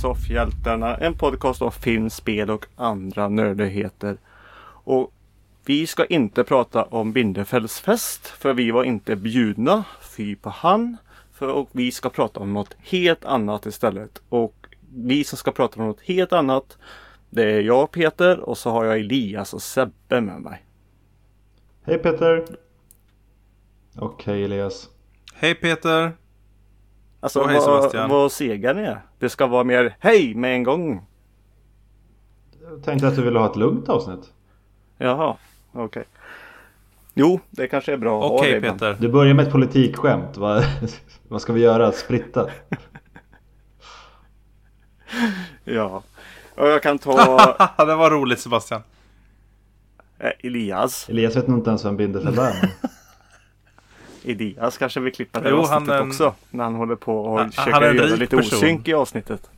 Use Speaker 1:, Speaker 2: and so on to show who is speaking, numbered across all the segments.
Speaker 1: Soffhjältarna, en podcast om film, spel och andra nördigheter. Och vi ska inte prata om Bindefälls för vi var inte bjudna, fy på han. För, och vi ska prata om något helt annat istället. Och vi som ska prata om något helt annat, det är jag Peter och så har jag Elias och Sebbe med mig.
Speaker 2: Hej Peter! Och hej Elias.
Speaker 3: Hej Peter!
Speaker 1: Alltså
Speaker 3: Och hej,
Speaker 1: vad, vad sega ni är. Det ska vara mer hej med en gång.
Speaker 2: Jag tänkte att du ville ha ett lugnt avsnitt.
Speaker 1: Jaha, okej. Jo, det kanske är bra att ha
Speaker 3: Okej
Speaker 1: det.
Speaker 3: Peter.
Speaker 2: Du börjar med ett politikskämt. Vad, vad ska vi göra? Splitta?
Speaker 1: Ja. Och jag kan ta
Speaker 3: det var roligt Sebastian.
Speaker 1: eh, Elias.
Speaker 2: Elias vet nog inte ens vem Bindefäll är.
Speaker 1: Elias kanske vill klippa det
Speaker 3: Jo,
Speaker 1: avsnittet
Speaker 3: han en-
Speaker 1: också. När han håller på och
Speaker 3: Han-
Speaker 1: försöker
Speaker 3: han
Speaker 1: göra lite
Speaker 3: person.
Speaker 1: osynk i avsnittet.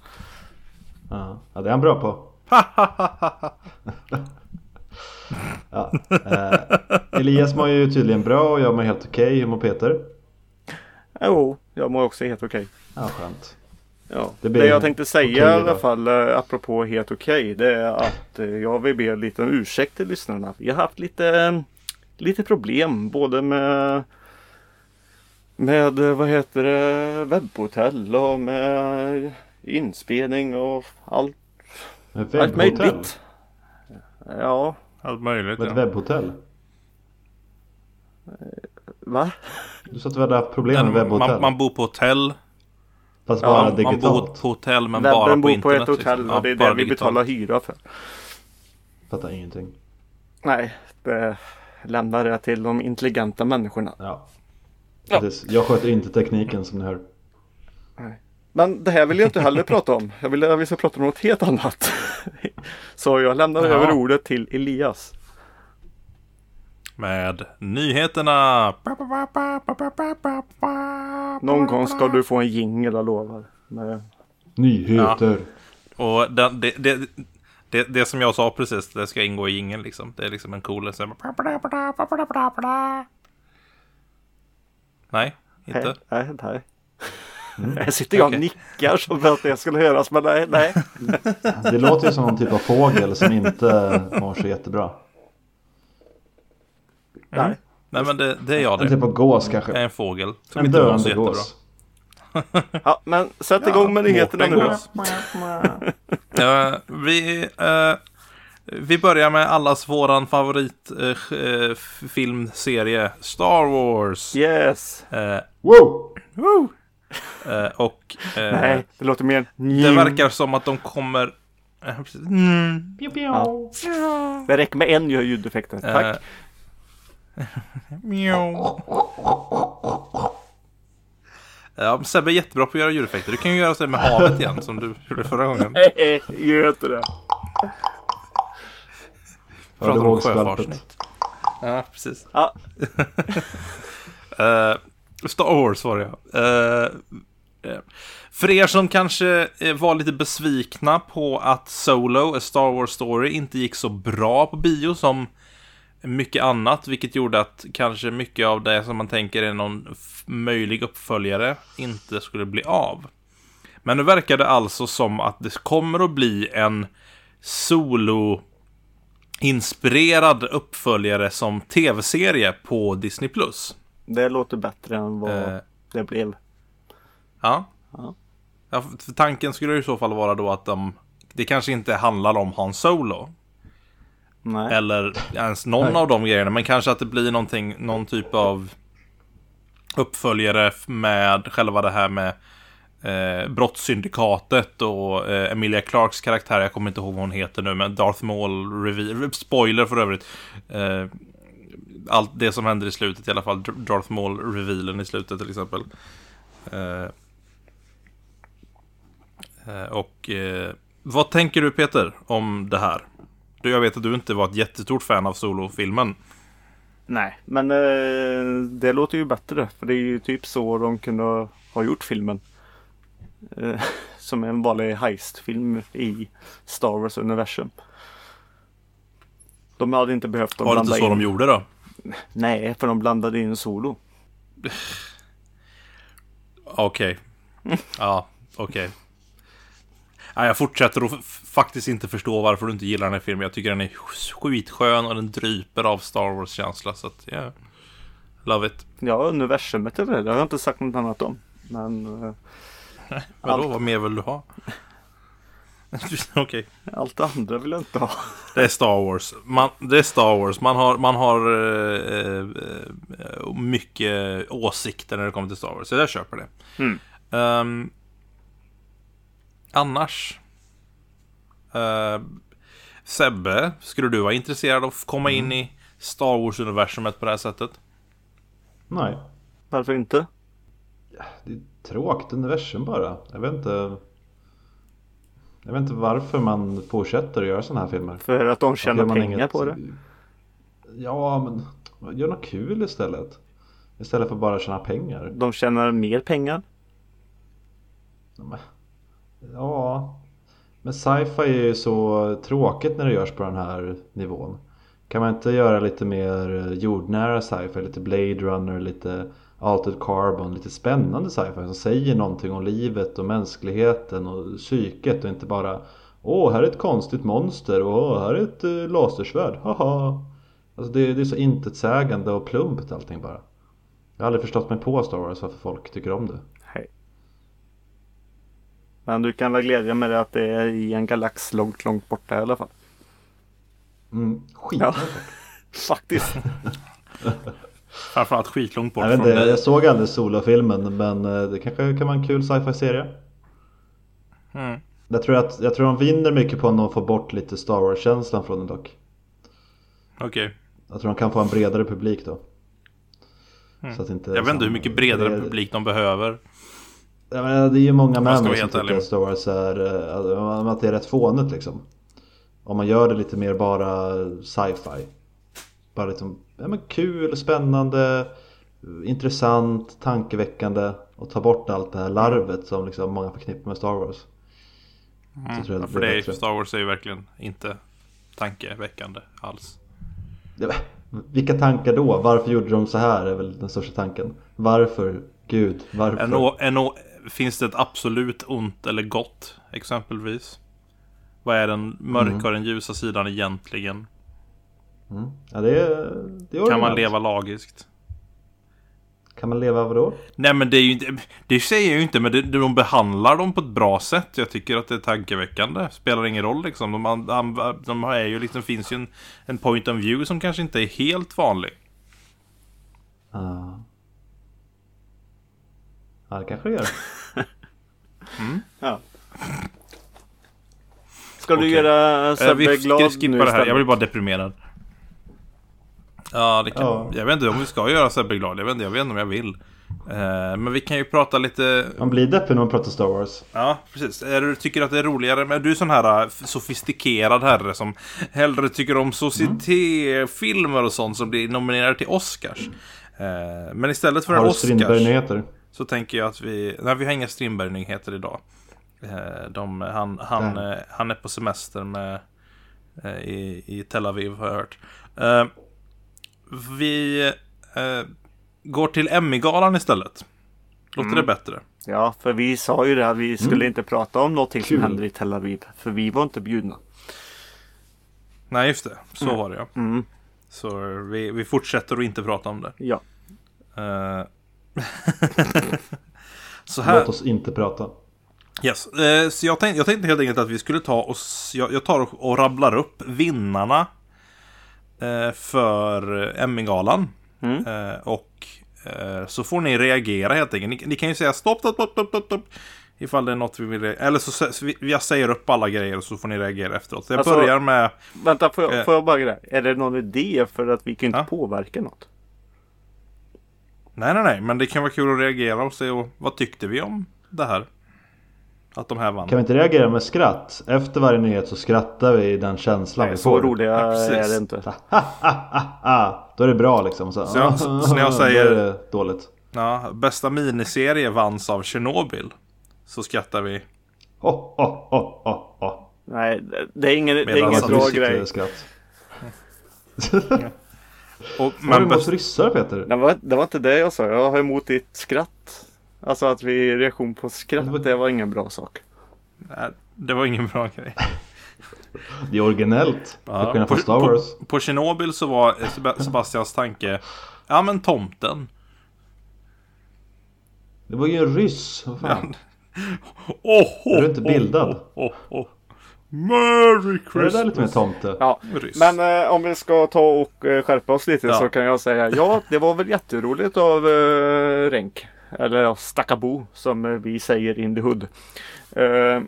Speaker 2: Ja, det är han bra på. ja, eh, Elias mår ju tydligen bra och jag mår helt okej. Hur mår Peter?
Speaker 1: Jo, jag mår också helt okej.
Speaker 2: Ja, skönt.
Speaker 1: Ja.
Speaker 2: Det
Speaker 1: Det, jag tänkte säga
Speaker 2: okej
Speaker 1: i alla fall eh, apropå helt okej. det är att eh, jag vill be lite om ursäkt till lyssnarna. Vi har haft lite, eh, lite problem både med med eh, vad heter det webbhotell och med inspelning och allt,
Speaker 2: Med
Speaker 1: allt möjligt. Ja,
Speaker 3: Allt möjligt
Speaker 2: Med ett
Speaker 3: ja.
Speaker 2: webbhotell?
Speaker 1: va?
Speaker 2: Du sa att du hade haft problem med
Speaker 3: Men
Speaker 2: webbhotell?
Speaker 3: man, man bor på hotell.
Speaker 2: Fast
Speaker 1: Ja,
Speaker 2: bara
Speaker 3: Man, man bor
Speaker 2: digitalt?
Speaker 3: på hotell men bara
Speaker 1: Webben
Speaker 3: på
Speaker 1: bor
Speaker 3: internet.
Speaker 1: på ett hotell
Speaker 3: liksom.
Speaker 1: och det är
Speaker 3: bara
Speaker 1: det vi
Speaker 3: digitalt.
Speaker 1: betalar hyra för.
Speaker 2: Fattar ingenting.
Speaker 1: Nej, det lämnar det till de intelligenta människorna.
Speaker 2: Ja.
Speaker 1: Ja.
Speaker 2: Precis. Jag sköter inte tekniken som ni hör.
Speaker 1: Men det här vill jag inte heller prata om. Jag vill att vi ska prata om något helt annat. Så jag lämnar
Speaker 3: Jaha.
Speaker 1: över ordet till Elias.
Speaker 3: Med nyheterna.
Speaker 1: Någon gång ska du få en jingel, jag lovar. Men,
Speaker 2: Nyheter.
Speaker 3: Och det, det, det, det, det som jag sa precis, det ska ingå i jingeln liksom. Det är liksom en cool... så här- Nej, inte.
Speaker 1: nej, nej, nej. Här sitter jag och nickar som för att det skulle höras, men nej, nej.
Speaker 2: Det låter ju som någon typ av fågel som inte mår så jättebra.
Speaker 1: nej.
Speaker 3: Nej men det, det är jag
Speaker 2: En
Speaker 3: det.
Speaker 2: typ av gås kanske.
Speaker 3: en fågel. Som
Speaker 2: En
Speaker 3: inte mår så
Speaker 2: döende
Speaker 3: jättebra.
Speaker 2: gås.
Speaker 1: Ja, men sätt igång med nyheterna nu då.
Speaker 3: Eh, vi, eh, vi börjar med allas våran favorit eh, eh, Star Wars.
Speaker 1: Yes.
Speaker 3: Eh,
Speaker 2: Wow!
Speaker 3: woo! Eh, och eh,
Speaker 1: Nej, det låter mer...
Speaker 3: det verkar som att de kommer... eh, precis. Mm.
Speaker 1: Ja. Det räcker med en. Tack.
Speaker 3: Eh, Mjau. Ja, Sebbe är jättebra på att göra ljudeffekter. Du kan ju göra så med havet igen som du gjorde förra gången.
Speaker 1: Nej, gör inte det.
Speaker 3: Pratar om sjöfartsnytt. Ja, precis.
Speaker 1: Ja,
Speaker 3: Eh, Star Wars var det ja. Eh, eh, för er som kanske var lite besvikna på att Solo, A Star Wars Story, inte gick så bra på bio som mycket annat, vilket gjorde att kanske mycket av det som man tänker är någon möjlig uppföljare inte skulle bli av. Men nu verkar det alltså som att det kommer att bli en solo inspirerad uppföljare som tv-serie på Disney+.
Speaker 1: det låter bättre än vad
Speaker 3: Eh,
Speaker 1: det blev.
Speaker 3: Ja.
Speaker 1: Ja.
Speaker 3: ja tanken skulle i så fall vara då att de, det kanske inte handlar om Han Solo.
Speaker 1: Nej.
Speaker 3: Eller ens någon
Speaker 2: Nej.
Speaker 3: av de grejerna. Men kanske att det blir någonting, någon typ av uppföljare med själva det här med eh, brottssyndikatet och eh, Emilia Clarks karaktär. Jag kommer inte ihåg vad hon heter nu, men Darth Maul, reveal, spoiler för övrigt. Eh, allt det som händer i slutet i alla fall. Darth Maul-revealen i slutet till exempel. Eh, eh, och eh, vad tänker du Peter om det här? Du, jag vet att du inte var ett jättestort fan av Solo-filmen.
Speaker 1: Nej, men eh, det låter ju bättre. För det är ju typ så de kunde ha gjort filmen. Eh, som en vanlig heistfilm i Star Wars universum. De hade inte behövt att
Speaker 3: Var det inte så
Speaker 1: in.
Speaker 3: de gjorde då?
Speaker 1: Nej, för de blandade in solo.
Speaker 3: Okej. Ja, okej. Nej, jag fortsätter att faktiskt inte förstå varför du inte gillar den här filmen. Jag tycker den är skitskön och den dryper av Star Wars-känsla. Så att, yeah. Love it.
Speaker 1: Ja, universumet är det. Det har jag inte sagt något annat om. Men eh,
Speaker 3: Vadå,
Speaker 1: Allt.
Speaker 3: vad mer vill du ha? Okej.
Speaker 1: allt det andra vill jag inte ha.
Speaker 3: Det är Star Wars. Man, det är Star Wars. Man har, man har eh, eh, mycket åsikter när det kommer till Star Wars. Så jag köper det.
Speaker 1: Mm.
Speaker 3: Ehm, annars. Uh, Sebbe, skulle du vara intresserad av att komma in i Star Wars-universumet på det här sättet?
Speaker 2: Nej,
Speaker 1: Varför inte?
Speaker 2: Det är ett tråkigt universum bara. Jag vet inte. Jag vet inte varför man fortsätter att göra sådana här filmer.
Speaker 1: För att de tjänar pengar
Speaker 2: inget-
Speaker 1: på det.
Speaker 2: Ja, men gör något kul istället. Istället för bara att tjäna pengar.
Speaker 1: De tjänar mer pengar.
Speaker 2: Ja, men sci-fi är ju så tråkigt när det görs på den här nivån. Kan man inte göra lite mer jordnära sci-fi, lite Blade Runner, lite Altered Carbon, lite spännande sci-fi som säger någonting om livet och mänskligheten och psyket och inte bara Åh, här är ett konstigt monster och här är ett eh, lasersvärd, haha. Alltså det, det är så intetsägande och plumpt allting bara. Jag har aldrig förstått mig på Star Wars varför folk tycker om det.
Speaker 1: Hej. Men du kan väl glädja med det att det är i en galax långt, långt borta i alla fall.
Speaker 2: Mm, skit
Speaker 1: Ja. Faktiskt.
Speaker 3: Framförallt skitlångt bort
Speaker 2: Jag,
Speaker 3: från
Speaker 2: inte, jag såg aldrig Solo-filmen men eh, det kanske kan vara en kul sci-fi-serie.
Speaker 3: Mm.
Speaker 2: Jag tror, att, jag tror de vinner mycket på om de får bort lite Star Wars-känslan från den dock.
Speaker 3: Okej.
Speaker 2: Jag tror de kan få en bredare publik då.
Speaker 3: Mm.
Speaker 2: Så att inte
Speaker 3: Jag vet inte hur mycket bredare
Speaker 2: det,
Speaker 3: publik de behöver.
Speaker 2: Jag menar, det är ju många män som tycker
Speaker 3: ärlig.
Speaker 2: att Star Wars är, eh, att det är rätt fånigt liksom. Om man gör det lite mer bara sci-fi. Bara liksom, ja men kul, spännande, intressant, tankeväckande. Och ta bort allt det här larvet som liksom många förknippar med Star Wars.
Speaker 3: Mm.
Speaker 2: Det
Speaker 3: för det är. Star Wars är ju verkligen inte tankeväckande alls.
Speaker 2: Ja, Vilka tankar då? Varför gjorde de så här är väl den största tanken. Varför? Gud, varför?
Speaker 3: En, å- finns det ett absolut ont eller gott exempelvis? Vad är den mörka
Speaker 2: Mm.
Speaker 3: och den ljusa sidan egentligen?
Speaker 2: Mm. Ja, det är, det är
Speaker 3: Kan man leva lagiskt?
Speaker 2: Kan man leva vadå?
Speaker 3: Nej men det är ju inte, det säger jag ju inte, men det, de behandlar dem på ett bra sätt. Jag tycker att det är tankeväckande. Spelar ingen roll liksom. De, de, de är ju liksom, finns ju en, en point of view som kanske inte är helt vanlig.
Speaker 2: Ja. Ja, det kanske det gör.
Speaker 1: Ja. Ska du
Speaker 3: Okej.
Speaker 1: göra
Speaker 3: Eh,
Speaker 1: Sebbe glad nu istället?
Speaker 3: jag blir bara deprimerad. Ja, det kan,
Speaker 2: Ja.
Speaker 3: jag vet inte om vi ska göra Sebbe glad. Jag vet inte, jag vet inte om jag vill. Eh, men vi kan ju prata lite...
Speaker 2: Man blir deppig när man pratar Star Wars.
Speaker 3: Ja, precis. Är du tycker att det är roligare med... Du är sån här äh, sofistikerad herre som hellre tycker om societé-filmer och sånt som blir nominerade till Oscars. Eh, men istället för en
Speaker 2: Har
Speaker 3: Oscars
Speaker 2: Strindberg-nyheter?
Speaker 3: så tänker jag att vi... Nej, vi har inga Strindberg-nyheter idag. Eh, de, han, han, eh, han är på semester med, eh, i, i Tel Aviv har jag hört. Vi eh, går till Emmy-galan istället. Låter
Speaker 1: Mm.
Speaker 3: det bättre?
Speaker 1: Ja, för vi sa ju det att vi skulle
Speaker 2: Mm.
Speaker 1: inte prata om någonting som
Speaker 2: Kul.
Speaker 1: händer i Tel Aviv. För vi var inte bjudna.
Speaker 3: Nej, just det. Så
Speaker 1: Mm.
Speaker 3: var det ja.
Speaker 1: Mm.
Speaker 3: Så vi, vi fortsätter att inte prata om det.
Speaker 1: Ja.
Speaker 3: Eh, så här.
Speaker 2: Låt oss inte prata.
Speaker 3: Yes. Eh, så jag tänkte, jag tänkte helt enkelt att vi skulle ta och jag, jag tar och, och rabblar upp vinnarna för Emmy-galan.
Speaker 1: Mm.
Speaker 3: Eh, och eh, så får ni reagera helt enkelt. Ni, ni kan ju säga stopp, stopp, stopp, stopp, stopp. Ifall det är något vi vill Eller så, så vi, jag säger upp alla grejer och så får ni reagera efteråt. Så jag
Speaker 1: Alltså-
Speaker 3: börjar med...
Speaker 1: Vänta, får jag,
Speaker 3: Eh.
Speaker 1: får jag bara greja? Är det någon idé för att vi kan inte
Speaker 3: Ja.
Speaker 1: påverka något?
Speaker 3: Nej, nej, nej. Men det kan vara kul att reagera och se och, vad tyckte vi om det här? Att de här vann.
Speaker 2: Kan vi inte reagera med skratt? Efter varje nyhet så skrattar vi i den känslan vi
Speaker 1: Så
Speaker 2: får.
Speaker 1: roliga
Speaker 3: Ja,
Speaker 1: är det inte.
Speaker 2: Då är det bra liksom. Så,
Speaker 3: Så jag- så- så när jag
Speaker 2: då
Speaker 3: säger-
Speaker 2: är det dåligt.
Speaker 3: Ja, bästa miniserie vanns av Chernobyl. Så skrattar vi.
Speaker 2: Oh, oh, oh, oh, oh.
Speaker 1: Nej, det- det är ingen, det är ingen bra grej.
Speaker 2: Skratt.
Speaker 3: Och, men
Speaker 2: emot
Speaker 3: bäst,
Speaker 2: ryssar Peter?
Speaker 1: Det var, det var inte det jag sa. Jag har emot ditt skratt. Alltså att vi reaktion på skratt, det var ingen bra sak.
Speaker 3: Nej, det var ingen bra grej.
Speaker 2: Det är originellt.
Speaker 3: Ja,
Speaker 2: få
Speaker 3: på-
Speaker 2: Star
Speaker 3: på-
Speaker 2: Wars.
Speaker 3: På Tjernobyl så var Seb- Sebastians tanke Ja men tomten.
Speaker 2: Det var ju en ryss. Vad fan?
Speaker 3: Oh, oh,
Speaker 2: Är du inte bildad?
Speaker 3: Oh, oh, oh. Merry
Speaker 2: Är det
Speaker 3: Christmas.
Speaker 2: där lite mer tomte?
Speaker 1: Ja,
Speaker 3: Ryss.
Speaker 1: men eh, om vi ska ta och eh, skärpa oss lite
Speaker 3: Ja.
Speaker 1: så kan jag säga ja, det var väl jätteroligt av eh, Renk. Eller Stackabo som vi säger in the hood. Eh,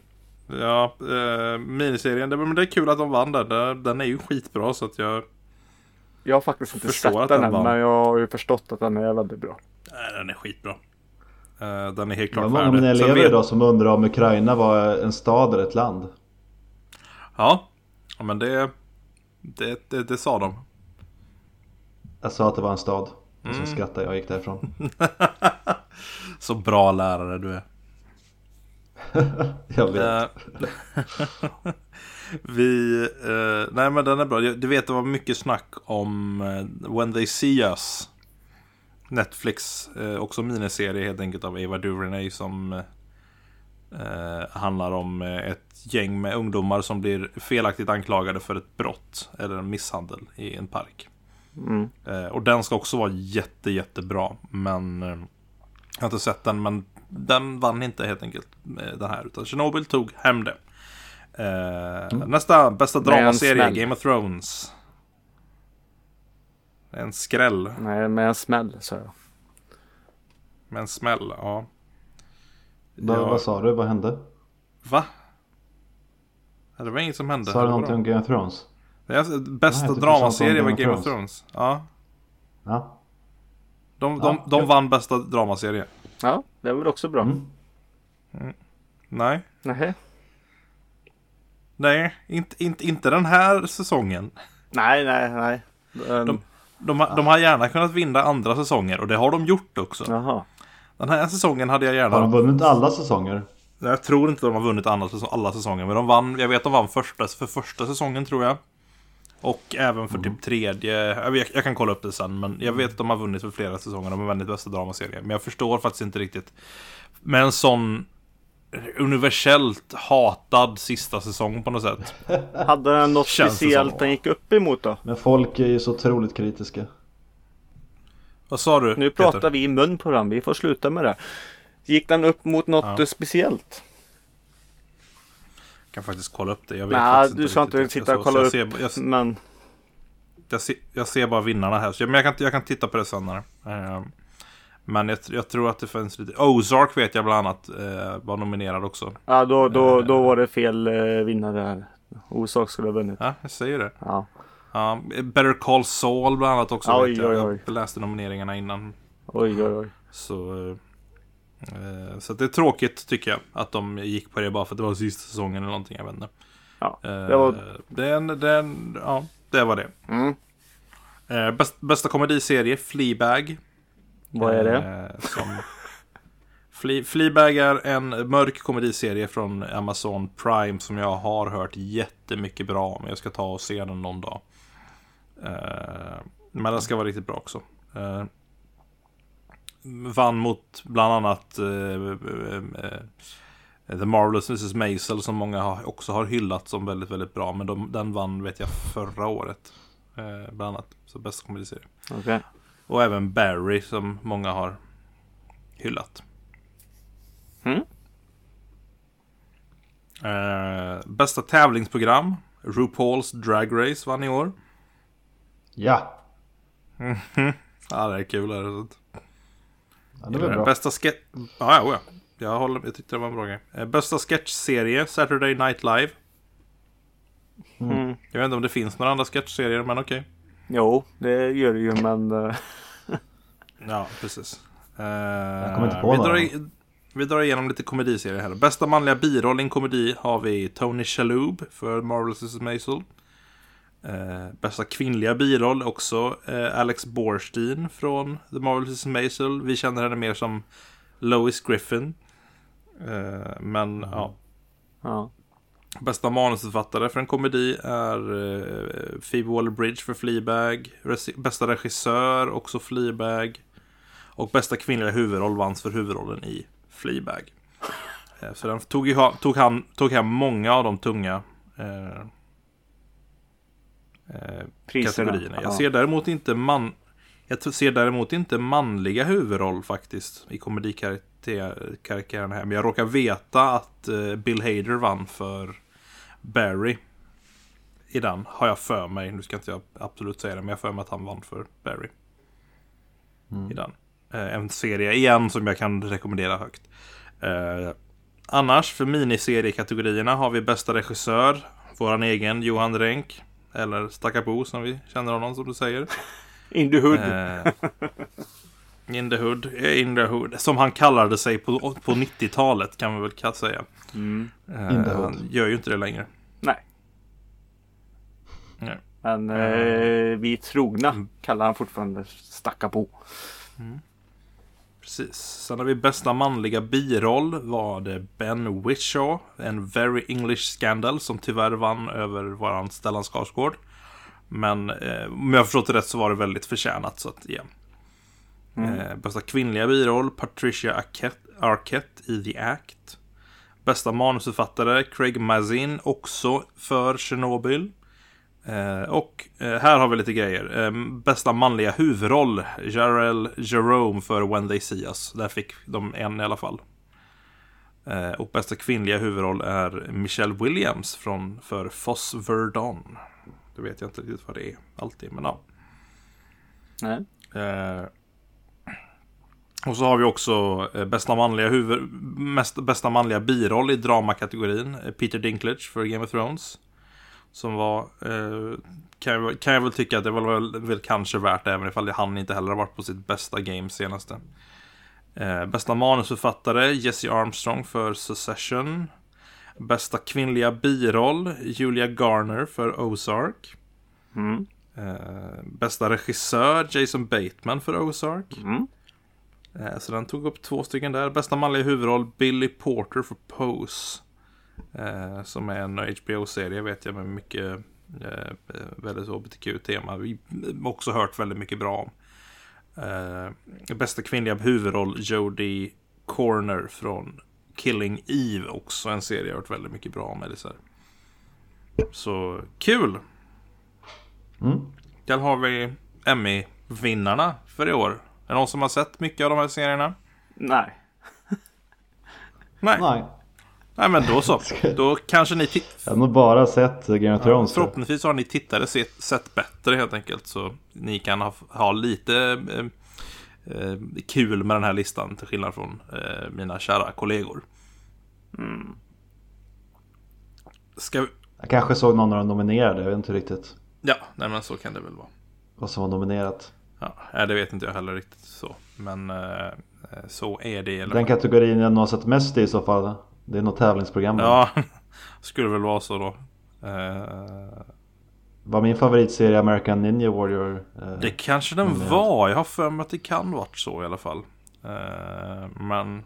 Speaker 3: Ja, eh, miniserien. Det, men det är kul att de vann den. Den- är ju skitbra så att jag...
Speaker 1: jag har faktiskt inte
Speaker 3: Förstår
Speaker 1: sett
Speaker 3: att
Speaker 1: den
Speaker 3: den
Speaker 1: än men jag har ju förstått att den är väldigt bra.
Speaker 3: Nej, den är skitbra. Eh, den är helt
Speaker 2: Det
Speaker 3: klart
Speaker 2: var många mina
Speaker 3: värd det.
Speaker 2: Elever
Speaker 3: vet-
Speaker 2: idag som undrar om Ukraina var en stad eller ett land.
Speaker 3: Ja, ja men det, det, det, det sa de.
Speaker 2: Jag sa att det var en stad. Och
Speaker 3: Mm.
Speaker 2: så skrattade jag och gick därifrån.
Speaker 3: Så bra lärare du är.
Speaker 2: Jag vet.
Speaker 3: Eh, vi, eh, nej men den är bra. Du vet det var mycket snack om eh, When They See Us. Netflix, eh, också miniserie helt enkelt av Eva DuVernay som eh, handlar om eh, ett gäng med ungdomar som blir felaktigt anklagade för ett brott eller en misshandel i en park.
Speaker 1: Mm.
Speaker 3: Eh, och den ska också vara jätte, jättebra. Men eh, jag har inte sett den, men den vann inte helt enkelt den här. Utan Chernobyl tog hem det. Eh, Nästa, bästa dramaserie. Game of Thrones. En skräll
Speaker 1: Nej, med en smäll så jag.
Speaker 3: med en smäll, ja.
Speaker 2: Vad,
Speaker 3: Ja.
Speaker 2: vad sa du? Vad hände?
Speaker 3: Va? Det var inget som hände.
Speaker 2: Sa du någonting om Game of Thrones?
Speaker 3: Bästa
Speaker 2: Nej,
Speaker 3: dramaserie var Game of Thrones. Ja.
Speaker 2: Ja.
Speaker 3: De, de,
Speaker 2: Ja,
Speaker 3: de vann bästa dramaserie.
Speaker 1: Ja, det är väl också bra.
Speaker 2: Mm.
Speaker 3: Nej.
Speaker 1: Nähä.
Speaker 3: Nej, inte, inte, inte den här säsongen.
Speaker 1: Nej, nej, nej. Um,
Speaker 3: De- De, har- de har gärna kunnat vinna andra säsonger och det har de gjort också.
Speaker 1: Jaha.
Speaker 3: Den här säsongen hade jag
Speaker 2: Har de
Speaker 3: gärna...
Speaker 2: vunnit alla säsonger?
Speaker 3: Jag tror inte de har vunnit andra säsong, alla säsonger. Men de vann, jag vet de vann första, för första säsongen tror jag. Och även för typ tredje. Jag, vet, jag kan kolla upp det sen. Men jag vet att de har vunnit för flera säsonger. De har vunnit bästa dramaserien. Men jag förstår faktiskt inte riktigt. Med en sån universellt hatad sista säsong på något sätt.
Speaker 1: Hade den något
Speaker 3: Känns
Speaker 1: speciellt den gick upp emot då?
Speaker 2: Men folk är ju så otroligt kritiska.
Speaker 3: Vad sa du?
Speaker 1: Nu
Speaker 3: Peter?
Speaker 1: pratar vi i mun på den. Vi får sluta med det. Gick den upp mot något
Speaker 3: Ja.
Speaker 1: speciellt?
Speaker 3: Jag kan faktiskt kolla upp det. Jag vet
Speaker 1: Nej, du ska inte sitta
Speaker 3: Jag
Speaker 1: och kolla upp.
Speaker 3: jag ser, jag,
Speaker 1: Men
Speaker 3: Jag ser, jag ser bara vinnarna här, så, men jag kan, jag kan titta på det senare. Eh, men jag, jag tror att det finns lite... Ozark vet jag bland annat eh, var nominerad också.
Speaker 1: ja, då, då,
Speaker 3: Eh.
Speaker 1: då var det fel eh, vinnare här. Osak skulle ha vunnit.
Speaker 3: Ja, jag säger det.
Speaker 1: Ja.
Speaker 3: Ja, Better Call Saul bland annat också.
Speaker 1: Oj,
Speaker 3: vet jag.
Speaker 1: oj, oj.
Speaker 3: Jag läste nomineringarna innan.
Speaker 1: Oj, oj, oj.
Speaker 3: Så, eh, så att det är tråkigt tycker jag att de gick på det bara för att det var sista säsongen eller någonting. Jag vet inte.
Speaker 1: Ja,
Speaker 3: Eh,
Speaker 1: det var...
Speaker 3: det, är en- det, är en- ja, det var det.
Speaker 1: Mm.
Speaker 3: Eh, bäst, bästa komediserie, Fleabag.
Speaker 1: Vad är det?
Speaker 3: Eh, som... Fle- Fleabag är en mörk komediserie från Amazon Prime som jag har hört jättemycket bra om. Jag ska ta och se den någon dag. Eh, men den ska vara riktigt bra också. Vann mot bland annat eh, eh, eh, The Marvelous Mrs. Maisel som många också har hyllat som väldigt, väldigt bra. Men de, den vann vet jag förra året. Eh, bland annat. Så bästa komediserie.
Speaker 1: Okej.
Speaker 3: Och även Barry som många har hyllat.
Speaker 1: Mm.
Speaker 3: Eh, bästa tävlingsprogram. RuPaul's Drag Race vann i år.
Speaker 2: Ja,
Speaker 3: Ja, det är kul. Är det?
Speaker 2: Ja det var bra.
Speaker 3: Bästa sketch... Ja, ja, ja. Jag, håller... jag tyckte det var en bra grej. Eh, bästa sketchserie, Saturday Night Live.
Speaker 1: Mm.
Speaker 3: Jag vet inte om det finns några andra sketchserier, men okej.
Speaker 1: Jo, det gör det ju men... eh,
Speaker 3: Ja, precis. Eh,
Speaker 2: kommer inte på
Speaker 3: vi, drar i, vi drar igenom lite komediserier här. Bästa manliga biroll i en komedi har vi Tony Shalhoub för Marvelous Mrs. Maisel. Eh, bästa kvinnliga biroll också eh, Alex Borstein från The Marvelous. Maisel. Vi känner henne mer som Lois Griffin. Eh, men ja,
Speaker 1: Ja.
Speaker 3: Bästa manusförfattare för en komedi är eh, Phoebe Waller-Bridge för Fleabag. Resi- bästa regissör också Fleabag. Och bästa kvinnliga huvudroll vanns för huvudrollen i Fleabag. Eh, Så den tog, ha- tog, han, tog hem många av de tunga eh, kategorierna. Jag
Speaker 1: Ja.
Speaker 3: ser däremot inte man... Jag ser däremot inte manliga huvudroll faktiskt i komedikaraktären här. Men jag råkar veta att eh, Bill Hader vann för Barry. I den har jag för mig. Nu ska inte jag absolut säga det, men jag för mig att han vann för Barry. I den. Eh, en serie igen som jag kan rekommendera högt. Eh, annars för miniseriekategorierna har vi bästa regissör. Våran egen Johan Renck. Eller Stackabo som vi känner honom som du säger.
Speaker 1: In the hood.
Speaker 3: Eh, in the hood, eh, in the hood. Som han kallade sig på, på 90-talet kan man väl kan säga.
Speaker 1: Mm.
Speaker 3: Eh, han gör ju inte det längre.
Speaker 1: Nej.
Speaker 3: Nej.
Speaker 1: Men eh, vi trogna
Speaker 3: Mm.
Speaker 1: kallar han fortfarande stacka på.
Speaker 3: Precis. Sen har vi bästa manliga biroll var det Ben Whishaw, en Very English Scandal som tyvärr vann över våran Stellan Skarsgård. Men eh, om jag har förstått det rätt så var det väldigt förtjänat så att ja. Eh, bästa kvinnliga biroll Patricia Arquette, Arquette i The Act. Bästa manusförfattare Craig Mazin också för Chernobyl. Eh, och eh, här har vi lite grejer. Eh, bästa manliga huvudroll, Jarell Jerome för When They See Us. Där fick de en i alla fall. Eh, och bästa kvinnliga huvudroll är Michelle Williams från, för Foss Verdon. Det vet jag inte riktigt vad det är alltid, men ja.
Speaker 1: Nej.
Speaker 3: Eh, och så har vi också bästa manliga huvud, mest, bästa manliga biroll i dramakategorin. Peter Dinklage för Game of Thrones. Som var, eh, kan, jag, väl- kan jag väl tycka att det var väl, väl kanske värt även ifall han inte heller har varit på sitt bästa game senaste. Eh, bästa manusförfattare Jesse Armstrong för Succession. Bästa kvinnliga biroll Julia Garner för Ozark.
Speaker 1: Mm.
Speaker 3: Eh, bästa regissör Jason Bateman för Ozark.
Speaker 1: Mm.
Speaker 3: Eh, så den tog upp två stycken där. Bästa manliga huvudroll Billy Porter för Pose. Eh, som är en HBO-serie vet jag med mycket eh, väldigt HBTQ-tema. Vi har också hört väldigt mycket bra om. Eh, bästa kvinnliga huvudroll Jodie Corner från Killing Eve. Också en serie jag har hört väldigt mycket bra om. Eller så, här. så kul!
Speaker 2: Mm.
Speaker 3: Där har vi Emmy-vinnarna för i år. Är det någon som har sett mycket av de här serierna?
Speaker 1: Nej.
Speaker 3: Nej. Nej,
Speaker 2: Nej,
Speaker 3: men då så. Då kanske ni ti-
Speaker 2: jag har nog bara sett Game of Thrones. jag.
Speaker 3: Förhoppningsvis har ni tittare sett, sett bättre helt enkelt. Så ni kan ha, ha lite eh, eh, kul med den här listan. Till skillnad från eh, mina kära kollegor. Ska vi...
Speaker 2: Jag kanske såg någon av de nominerade, jag vet inte riktigt
Speaker 3: Ja, nej men så kan det väl vara.
Speaker 2: vad som var nominerat.
Speaker 3: Ja, det vet inte jag heller riktigt så. Men eh, så är det i alla
Speaker 2: Den kategorin jag nog har sett mest i så fall, det är nog tävlingsprogrammen.
Speaker 3: Ja, skulle väl vara så då. Eh,
Speaker 2: Var min favoritserie American Ninja Warrior? eh,
Speaker 3: det kanske den
Speaker 2: Mm,
Speaker 3: var. Jag har för mig att det kan varit så i alla fall. Eh, men,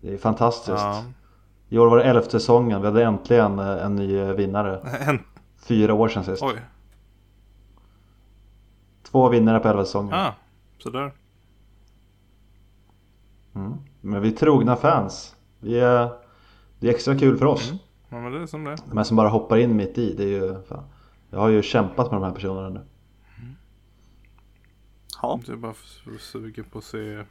Speaker 2: Det är fantastiskt.
Speaker 3: ja.
Speaker 2: I år var det elfte säsongen, vi hade äntligen eh, en ny eh, vinnare.
Speaker 3: En,
Speaker 2: Fyra år sedan sist.
Speaker 3: oj,
Speaker 2: Två vinnare på elva säsonger.
Speaker 3: ah, sådär.
Speaker 2: Mm. Men vi är trogna fans. Vi är, det är extra kul för oss.
Speaker 3: Ja, men det är som det.
Speaker 2: De här som bara hoppar in mitt i, det är ju fan. Jag har ju kämpat med de här personerna nu.
Speaker 1: Ja.
Speaker 3: Jag är bara sugen på att se.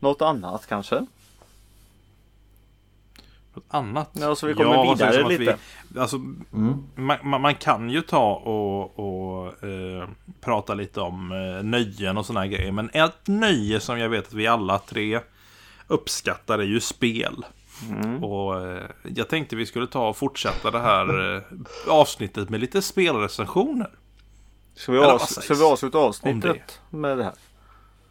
Speaker 1: Något annat kanske?
Speaker 3: Något annat?
Speaker 1: Ja, så vi kommer
Speaker 3: sägs
Speaker 1: vidare lite.
Speaker 3: Vi, alltså,
Speaker 2: Mm.
Speaker 3: man, man, kan ju ta och, och eh, prata lite om eh, nöjen och såna här grejer. Men ett nöje som jag vet att vi alla tre uppskattar är ju spel.
Speaker 1: Mm.
Speaker 3: Och eh, jag tänkte vi skulle ta och fortsätta det här eh, avsnittet med lite spelrecensioner.
Speaker 1: Ska vi, avs- ska vi avsluta avsnittet med det här?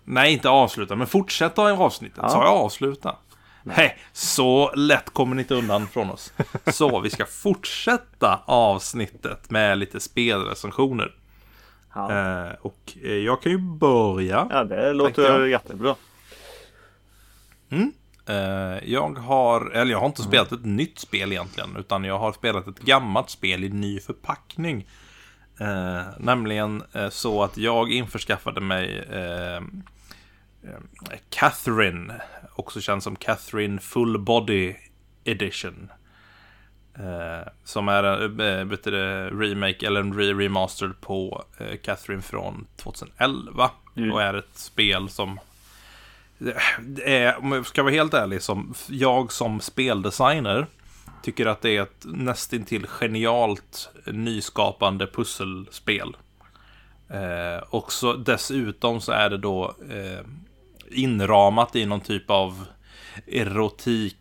Speaker 3: Nej, inte avsluta, men fortsätta i avsnittet.
Speaker 1: Ja.
Speaker 3: Sa jag avsluta? Nej, så lätt kommer ni inte undan från oss. Så, vi ska fortsätta avsnittet med lite spelrecensioner.
Speaker 1: Ja,
Speaker 3: Eh, och eh, jag kan ju börja.
Speaker 1: ja det låter
Speaker 3: jag.
Speaker 1: jättebra.
Speaker 3: Eh, jag har, eller jag har inte spelat ett nytt spel egentligen, utan jag har spelat ett gammalt spel i ny förpackning. Eh, nämligen eh, så att jag införskaffade mig eh, eh, Catherine också känd som Catherine Full Body Edition. Eh, som är en remake eller en re remastered på Catherine från 2011. Mm. Och är ett spel som är, om jag ska vara helt ärlig, som jag som speldesigner tycker att det är ett nästintill genialt nyskapande pusselspel. Eh, och så dessutom så är det då eh, inramat i någon typ av erotik,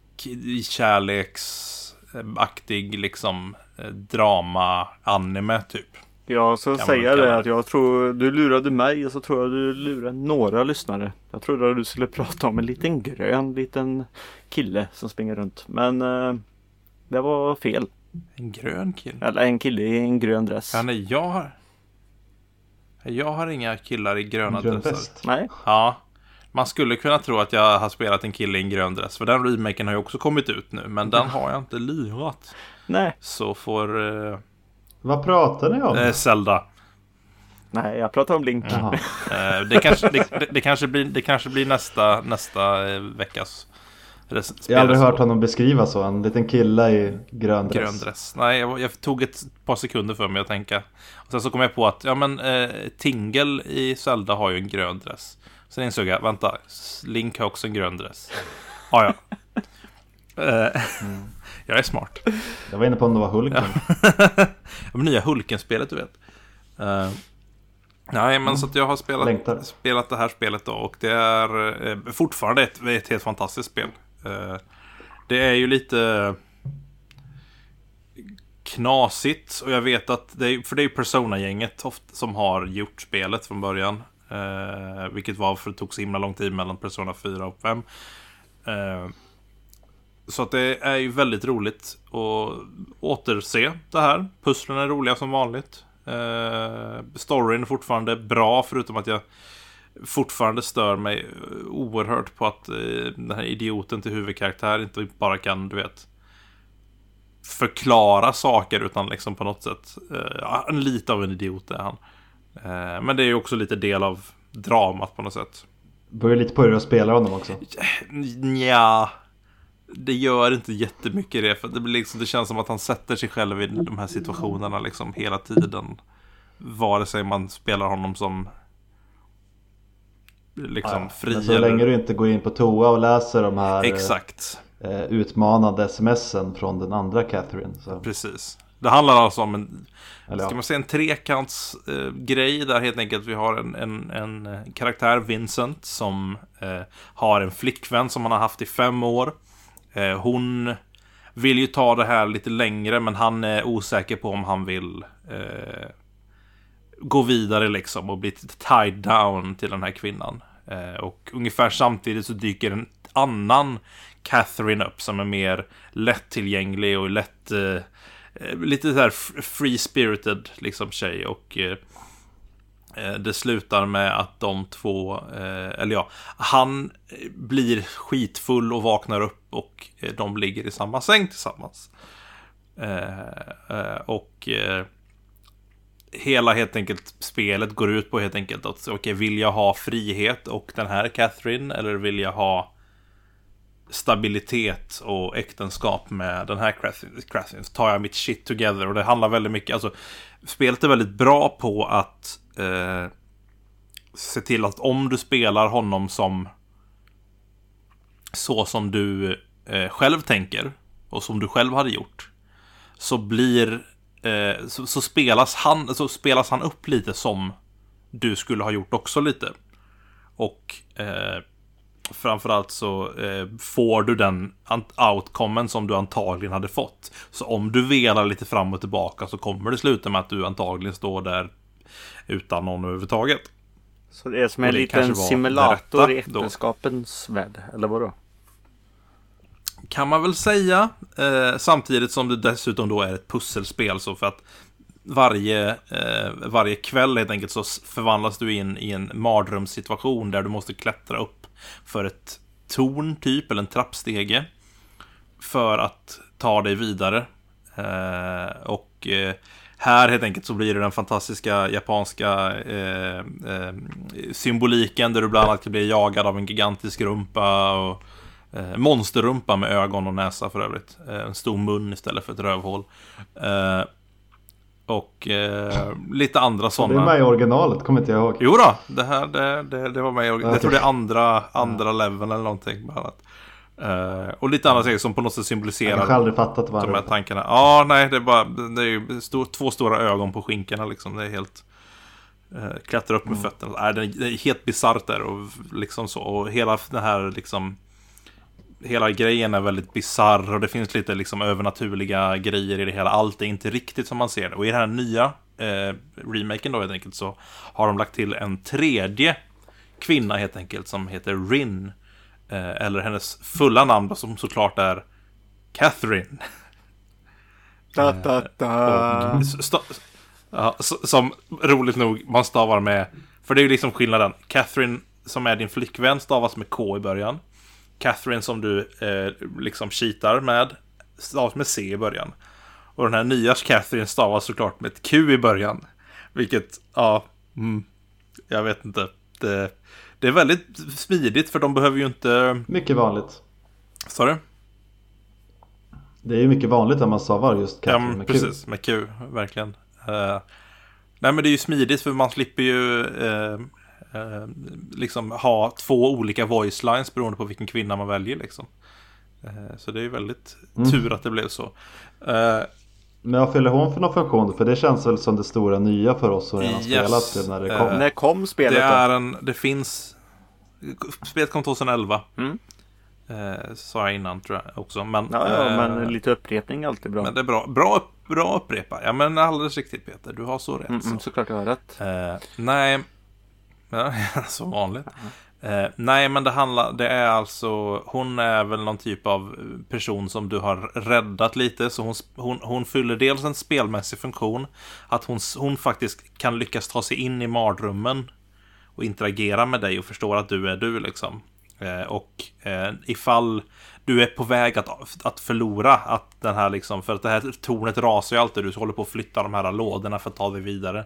Speaker 3: kärleksaktig eh, liksom eh, drama-anime typ.
Speaker 1: Ja, så säga det att jag tror du lurade mig och så tror jag du lurade några lyssnare. Jag trodde att du skulle prata om en liten grön liten kille som springer runt. Men eh, det var fel.
Speaker 3: En grön kille?
Speaker 1: Eller en kille i en grön dress.
Speaker 3: Ja, nej, jag har... Jag har inga killar i gröna
Speaker 2: grön
Speaker 3: dressar.
Speaker 2: Väst.
Speaker 1: Nej.
Speaker 3: Ja. Man skulle kunna tro att jag har spelat en kille i en grön dress. För den remaken har ju också kommit ut nu. Men den har jag inte lirat.
Speaker 1: Nej.
Speaker 3: Så får... Eh,
Speaker 2: Vad pratar ni om?
Speaker 3: eh, Zelda.
Speaker 1: Nej, jag pratar om Link.
Speaker 3: Eh, det, kanske, det, det, kanske blir, det kanske blir nästa, nästa eh, veckas
Speaker 2: Jag har aldrig hört honom beskriva så. En liten kille i grön dress.
Speaker 3: Grön dress. Nej, jag, jag tog ett par sekunder för mig att tänka. Och sen så kom jag på att, ja men, eh, Tingle i Zelda har ju en grön dress. Sen insåg jag, vänta, Link har också en grön dress. Ah, ja, eh, Jag är smart.
Speaker 2: Jag var inne på om det var Hulken.
Speaker 3: Ja, men nya Hulken-spelet, du vet. Eh, nej, men så att jag har spelat,
Speaker 2: Längtar.
Speaker 3: spelat det här spelet då. Och det är eh, fortfarande ett, ett helt fantastiskt spel. Eh, det är ju lite knasigt. Och jag vet att det är, för det är ju Persona-gänget ofta som har gjort spelet från början. Eh, vilket var för det tog så himla lång tid mellan Persona 4 och 5. Eh, så att det är ju väldigt roligt att återse det här. Pusslen är roliga som vanligt. Eh, storyn är fortfarande bra förutom att jag fortfarande stör mig oerhört på att eh, den här idioten till huvudkaraktär inte bara kan, du vet, förklara saker utan liksom på något sätt, eh, lite av en idiot är han. Eh, men det är ju också lite del av dramat på något sätt.
Speaker 2: Börjar lite på hur du spelar honom också.
Speaker 3: Ja, det gör inte jättemycket det. För det, blir liksom, det känns som att han sätter sig själv i de här situationerna liksom hela tiden. Vare sig man spelar honom som liksom
Speaker 2: Ja,
Speaker 3: fri
Speaker 2: så
Speaker 3: eller...
Speaker 2: länge du inte går in på toa och läser de här
Speaker 3: Exakt,
Speaker 2: eh, utmanande smsen från den andra Catherine. Så,
Speaker 3: precis. Det handlar alltså om en,
Speaker 2: eller,
Speaker 3: ska man säga en trekants eh, där helt enkelt vi har en, en, en eh, karaktär, Vincent, som eh, har en flickvän som han har haft i fem år. Eh, hon vill ju ta det här lite längre men han är osäker på om han vill eh, gå vidare liksom och bli tied down till den här kvinnan. Eh, och ungefär samtidigt så dyker en annan Catherine upp som är mer lättillgänglig och lätt eh, eh lite så här free-spirited liksom tjej och eh, Eh, det slutar med att de två, eh, eller ja, han blir skitfull och vaknar upp och eh, de ligger i samma säng tillsammans. Och hela helt enkelt spelet går ut på helt enkelt att okej, vill jag ha frihet och den här Catherine eller vill jag ha stabilitet och äktenskap med den här Catherine, så tar jag mitt shit together och det handlar väldigt mycket, alltså spelet är väldigt bra på att eh, se till att om du spelar honom som så som du eh, själv tänker och som du själv hade gjort så blir eh, så, så, spelas han, så spelas han upp lite som du skulle ha gjort också lite. Och eh, framförallt så eh, får du den outcomen som du antagligen hade fått. Så om du velar lite fram och tillbaka så kommer det sluta med att du antagligen står där utan någon överhuvudtaget.
Speaker 1: Så det är som en
Speaker 3: det
Speaker 1: liten simulator i äktenskapens värld. Eller vadå?
Speaker 3: Kan man väl säga. Eh, samtidigt som det dessutom då är ett pusselspel. Så för att varje, eh, varje kväll helt enkelt så förvandlas du in i en mardrömssituation där du måste klättra upp för ett torn typ, eller en trappstege. För att ta dig vidare. Eh, och eh, här helt enkelt så blir det den fantastiska japanska eh, eh, symboliken där du bland annat kan bli jagad av en gigantisk rumpa och Eh, monsterrumpa med ögon och näsa för övrigt. Eh, en stor mun istället för ett rövhål. Eh, och eh, lite andra
Speaker 2: Det är
Speaker 3: sådana.
Speaker 2: med i originalet, kommer inte jag ihåg.
Speaker 3: Jo då, det här det, det, det var med. Jag
Speaker 2: Okej.
Speaker 3: tror det är andra, andra leveln eller någonting. Bland annat. Eh, och lite andra saker som på något sätt
Speaker 2: Jag
Speaker 3: symboliserar
Speaker 2: kanske aldrig fattat vad
Speaker 3: de här tankarna. Ja, nej, det är bara det är ju stor, två stora ögon på skinkorna liksom. Det är helt... Eh, klättrar upp med fötterna. Nej, det är, det är helt bisarrt där och liksom så. Och hela den här liksom... Hela grejen är väldigt bisarr och det finns lite liksom övernaturliga grejer i det hela. Allt är inte riktigt som man ser det. Och i den här nya eh, remaken då helt enkelt så har de lagt till en tredje kvinna helt enkelt som heter Rin. Eh, eller hennes fulla namn som såklart är Catherine.
Speaker 1: Da, da, da.
Speaker 3: S- som roligt nog man stavar med För det är ju liksom skillnaden. Catherine som är din flickvän stavas med K i början. Catherine som du eh, liksom cheatar med stavas med C i början. Och den här nya Catherine stavas såklart med ett Q i början. Vilket, ja mm, Jag vet inte. Det, det är väldigt smidigt för de behöver ju inte
Speaker 2: Mycket vanligt.
Speaker 3: Sa du?
Speaker 2: Det är ju mycket vanligt att man stavar just
Speaker 3: Ja,
Speaker 2: Catherine
Speaker 3: men
Speaker 2: med Q.
Speaker 3: precis. Med Q, verkligen. Eh, nej, men det är ju smidigt för man slipper ju eh, eh, liksom ha två olika voice lines beroende på vilken kvinna man väljer liksom. Så det är ju väldigt
Speaker 2: Mm.
Speaker 3: tur att det blev så. Eh,
Speaker 2: Men vad fyller hon för någon funktion? För det känns väl som det stora nya för oss som redan
Speaker 3: Yes.
Speaker 2: spelat det när det
Speaker 3: Eh,
Speaker 2: kom.
Speaker 1: När kom spelet
Speaker 3: det
Speaker 1: då?
Speaker 3: är en, det finns... Spelet kom 2011.
Speaker 1: Mm.
Speaker 3: Eh, sa jag innan tror jag också. Men,
Speaker 1: Ja, ja,
Speaker 3: eh,
Speaker 1: men lite upprepning är alltid bra.
Speaker 3: men det är bra. Bra, bra upprepa. Ja, men alldeles riktigt Peter. Du har så rätt.
Speaker 1: Mm,
Speaker 3: så.
Speaker 1: mm, såklart jag har rätt.
Speaker 3: Eh, nej, ja, som vanligt. Eh, nej, men det handlar, det är alltså, hon är väl någon typ av person som du har räddat lite. Så hon, hon, hon fyller dels en spelmässig funktion. Att hon, hon faktiskt kan lyckas ta sig in i mardrömmen. Och interagera med dig och förstår att du är du liksom. Eh, och eh, ifall du är på väg att, att förlora att den här liksom, för att det här tornet rasar ju alltid. Du håller på att flytta de här lådorna för att ta dig vidare.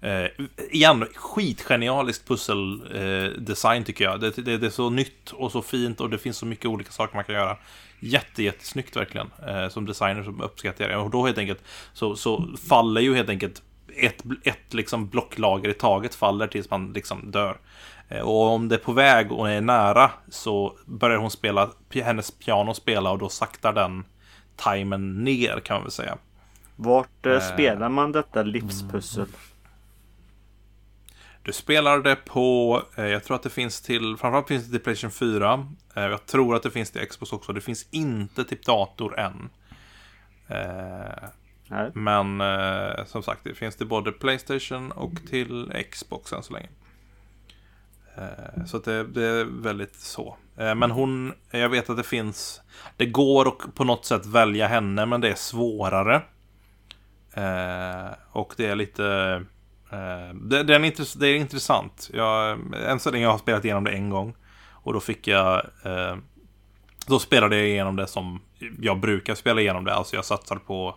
Speaker 3: Eh, igen, skitgenialiskt pusseldesign eh, tycker jag. Det, det, det är så nytt och så fint och det finns så mycket olika saker man kan göra. Jätte, jättesnyggt verkligen. Eh, som designer så uppskattar jag det. Och då helt enkelt så, så faller ju helt enkelt ett, ett liksom blocklager i taget faller tills man liksom dör. Eh, och om det är på väg och är nära så börjar hon spela, hennes piano spela och då saktar den timern ner kan man väl säga.
Speaker 1: Vart eh,
Speaker 3: Eh.
Speaker 1: spelar man detta livspussel?
Speaker 3: Du spelar det på, eh, jag tror att det finns till, framförallt finns det till Playstation 4. Eh, jag tror att det finns till Xbox också. Det finns inte till dator än. Eh, men eh, som sagt, det finns till både Playstation och till Xbox än så länge. Eh, så det, det är väldigt så. Eh, men hon, jag vet att det finns, det går att på något sätt välja henne, men det är svårare. Och det är lite... Eh, det, det, är en intress- det är intressant. Jag, än så länge har spelat igenom det en gång. Och då fick jag... Eh, då spelade jag igenom det som jag brukar spela igenom det. Alltså jag satsade på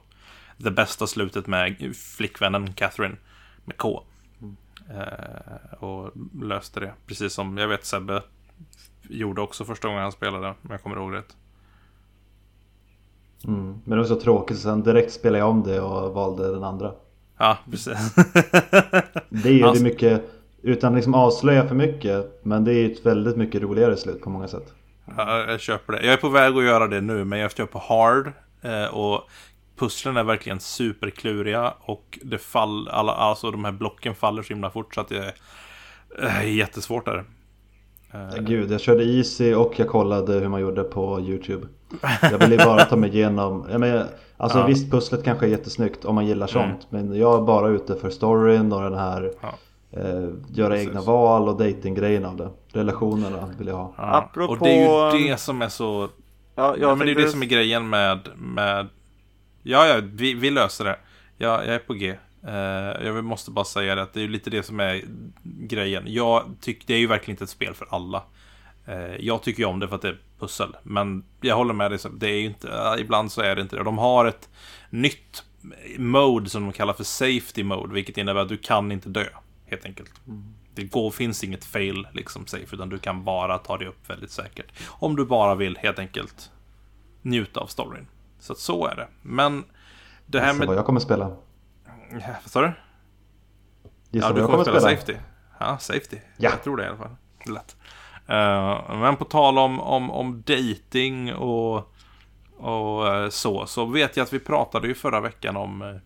Speaker 3: det bästa slutet med flickvännen Catherine med K. Eh, och löste det. Precis som jag vet Sebbe gjorde också första gången han spelade. Om jag kommer ihåg rätt.
Speaker 2: Mm. Men det var så tråkigt så sen direkt spelade jag om det och valde den andra.
Speaker 3: Ja, precis.
Speaker 2: Det är ju
Speaker 3: Alltså-
Speaker 2: mycket, utan liksom avslöja för mycket, men det är ju ett väldigt mycket roligare slut på många sätt.
Speaker 3: Ja, jag köper det. Jag är på väg att göra det nu, men jag kör på hard. Eh, och pusslen är verkligen superkluriga. Och det fall, alla, alltså de här blocken faller så himla fort så att det är eh, jättesvårt där. Eh,
Speaker 2: Gud, jag körde easy och jag kollade hur man gjorde på YouTube. Jag ville bara ta mig igenom, jag menar, alltså
Speaker 3: Ja.
Speaker 2: visst pusslet kanske är jättesnyggt om man gillar sånt. Men jag är bara ute för storyn och den här
Speaker 3: Ja.
Speaker 2: eh, göra
Speaker 3: Precis.
Speaker 2: egna val och datinggrejen av det. Relationerna vill jag ha.
Speaker 3: ja.
Speaker 1: Apropå-
Speaker 3: Och det är ju det som är så...
Speaker 1: Ja,
Speaker 3: Ja, men det är
Speaker 1: tänkte-
Speaker 3: det som är grejen med... med... Ja, ja, vi, vi löser det. Ja, jag är på G. Eh, jag måste bara säga det, att det är lite det som är grejen. Jag tycker, det är ju verkligen inte ett spel för alla. Eh, jag tycker ju om det för att det är pussel. Men jag håller med dig, det är inte, ja, ibland så är det inte det. De har ett nytt mode som de kallar för safety mode, vilket innebär att du kan inte dö. Helt enkelt. det går, finns inget fail liksom safe, utan du kan bara ta dig upp väldigt säkert. Om du bara vill helt enkelt njuta av storyn. Så att så är det. Men det här
Speaker 2: Gissa
Speaker 3: med...
Speaker 2: vad jag kommer spela.
Speaker 3: Ja, Vad sa du?
Speaker 2: Gissa
Speaker 3: Ja, du kommer
Speaker 2: kommer
Speaker 3: spela
Speaker 2: spela.
Speaker 3: safety. Ja, safety.
Speaker 2: Ja.
Speaker 3: Jag tror det i alla fall. Lätt. Eh, men på tal om, om, om dating och, och eh, så, så vet jag att vi pratade ju förra veckan om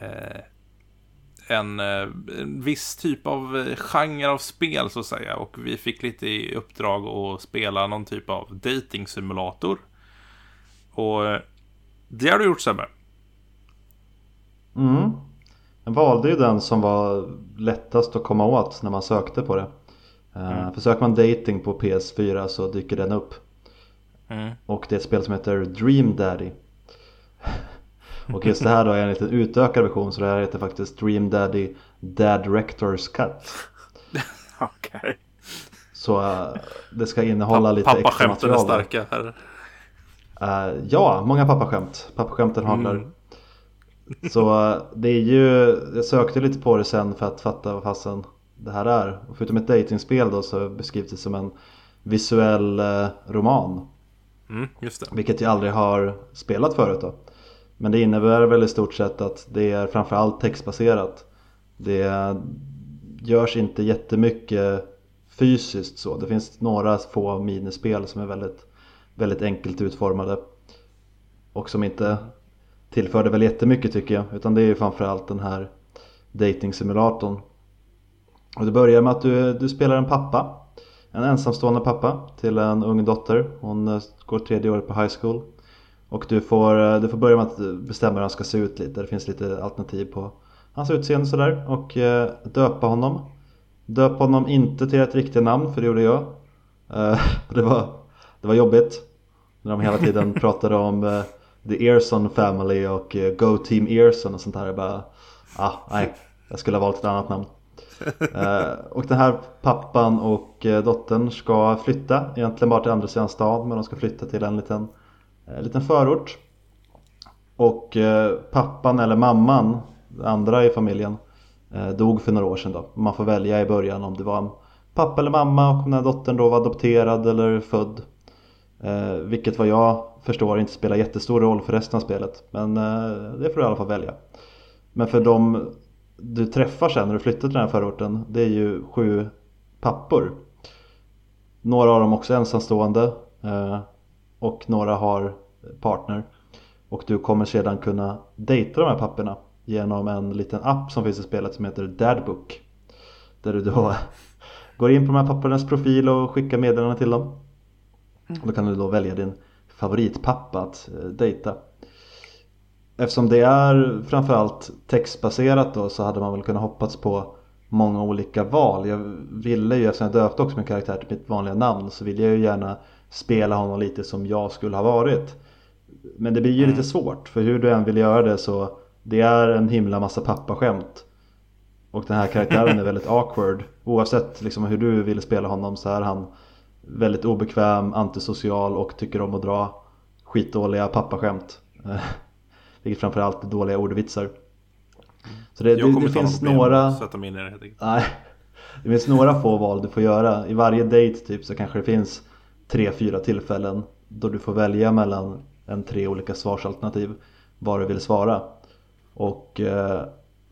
Speaker 3: eh, en, en viss typ av genre av spel så att säga. Och vi fick lite i uppdrag att spela någon typ av dating-simulator. Och det har du gjort Sebbe.
Speaker 2: Mm. Jag valde ju den som var lättast att komma åt när man sökte på det. Mm. För söker man dating på PS4 så dyker den upp.
Speaker 3: Mm.
Speaker 2: Och det är ett spel som heter Dream Daddy. Och just det här då är en lite utökad version så det här heter faktiskt Dream Daddy Dad Rector's Cut.
Speaker 1: Okej.
Speaker 2: Så äh, det ska innehålla lite extra
Speaker 3: Pappaskämten är
Speaker 2: material.
Speaker 3: starka här.
Speaker 2: Uh, ja, många pappaskämt. Pappaskämten haglar.
Speaker 3: Mm.
Speaker 2: Så uh, det är ju, jag sökte lite på det sen för att fatta vad fasen det här är. Och förutom ett datingspel då så beskrivs det som en visuell uh, roman.
Speaker 3: Mm.
Speaker 2: Vilket jag aldrig har spelat förut då. Men det innebär väl i stort sett att det är framförallt textbaserat. Det görs inte jättemycket fysiskt så. Det finns några få minispel som är väldigt, väldigt enkelt utformade. Och som inte tillförde väl jättemycket tycker jag. Utan det är ju framförallt den här dating-simulatorn. Och det börjar med att du, du spelar en pappa. En ensamstående pappa till en ung dotter. Hon eh, går tredje året på high school. Och du får, eh, du får börja med att bestämma hur han ska se ut lite. Det finns lite alternativ på hans utseende sådär. Och eh, döpa honom. Döp honom inte till ett riktigt namn för det gjorde jag. Eh, det, var, det var jobbigt. När de hela tiden pratade om eh, The Earson Family och eh, Go Team Earson och sånt där. Jag bara, ah, nej, jag skulle ha valt ett annat namn. Eh, och den här pappan och eh, dottern ska flytta, egentligen bara till andra sidan stan men de ska flytta till en liten, eh, liten förort. Och eh, pappan eller mamman, den andra i familjen, eh, dog för några år sedan då. Man får välja i början om det var en pappa eller mamma och om den här dottern då var adopterad eller född. Eh, vilket vad jag förstår inte spelar jättestor roll för resten av spelet. Men eh, det får du i alla fall välja. Men för de du träffar sen när du flyttar till den här förorten det är ju sju pappor. Några av dem också ensamstående eh, och några har partner. Och du kommer sedan kunna dejta de här papporna genom en liten app som finns i spelet som heter Dadbook. Där du då går in på de här pappornas profil och skickar meddelanden till dem. Och då kan du då välja din favoritpappa att eh, dejta. Eftersom det är framförallt textbaserat då så hade man väl kunnat hoppats på många olika val. Jag ville ju, eftersom jag döpte också min karaktär till mitt vanliga namn så vill jag ju gärna spela honom lite som jag skulle ha varit. Men det blir ju lite svårt för hur du än vill göra det så det är en himla massa pappaskämt. Och den här karaktären är väldigt awkward. Oavsett liksom hur du vill spela honom så är han väldigt obekväm, antisocial och tycker om att dra skitdåliga pappaskämt. Vilket framförallt är dåliga ordvitsar. Så det, det, det finns några...
Speaker 3: sätta mig in i det.
Speaker 2: Nej, det finns några få val du får göra. I varje date typ så kanske det finns tre, fyra tillfällen då du får välja mellan en tre olika svarsalternativ vad du vill svara. Och eh,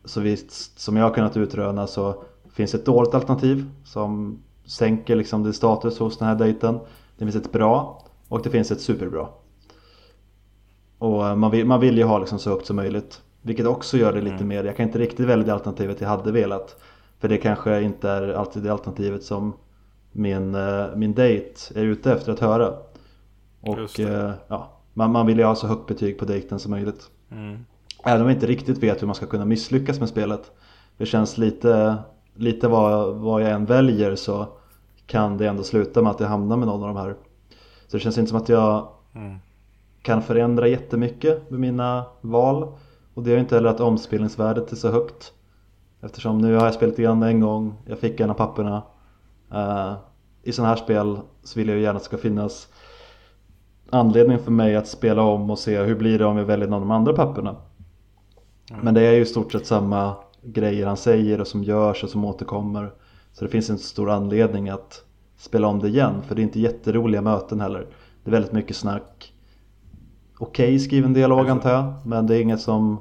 Speaker 2: så visst, som jag har kunnat utröna så finns ett dåligt alternativ som sänker liksom din status hos den här dejten. Det finns ett bra och det finns ett superbra. Och eh, man vill, man vill ju ha liksom så högt som möjligt. Vilket också gör det lite
Speaker 3: Mm.
Speaker 2: mer, jag kan inte riktigt välja det alternativet jag hade velat. För det kanske inte är alltid det alternativet som min, eh, min dejt är ute efter att höra. Och eh, ja, man, man vill ju ha så högt betyg på dejten som möjligt.
Speaker 3: Mm.
Speaker 2: Även om jag inte riktigt vet hur man ska kunna misslyckas med spelet. Det känns lite, lite vad, vad jag än väljer så kan det ändå sluta med att jag hamnar med någon av de här. Så det känns inte som att jag
Speaker 3: Mm.
Speaker 2: Kan förändra jättemycket med mina val. Och det är inte heller att omspelningsvärdet är så högt. Eftersom nu har jag spelat igen en gång, jag fick en av papperna. Eh, I sådana här spel så vill jag ju gärna att det ska finnas anledning för mig att spela om och se hur blir det om jag väljer någon av de andra papperna. Men det är ju i stort sett samma grejer han säger och som görs och som återkommer. Så det finns en stor anledning att spela om det igen för det är inte jätteroliga möten heller. Det är väldigt mycket snack. Okej okay, skriven dialog antar jag men det är inget som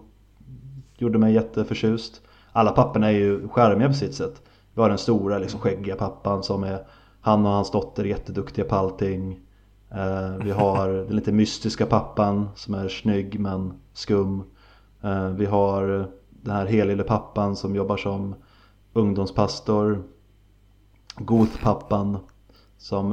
Speaker 2: gjorde mig jätteförtjust. Alla papporna är ju skärmiga på sitt sätt. Vi har den stora liksom skäggiga pappan som är Han och hans dotter är jätteduktiga på allting. Eh, vi har den lite mystiska pappan som är snygg men skum. Eh, vi har den här helylle pappan som jobbar som ungdomspastor. Goth-pappan som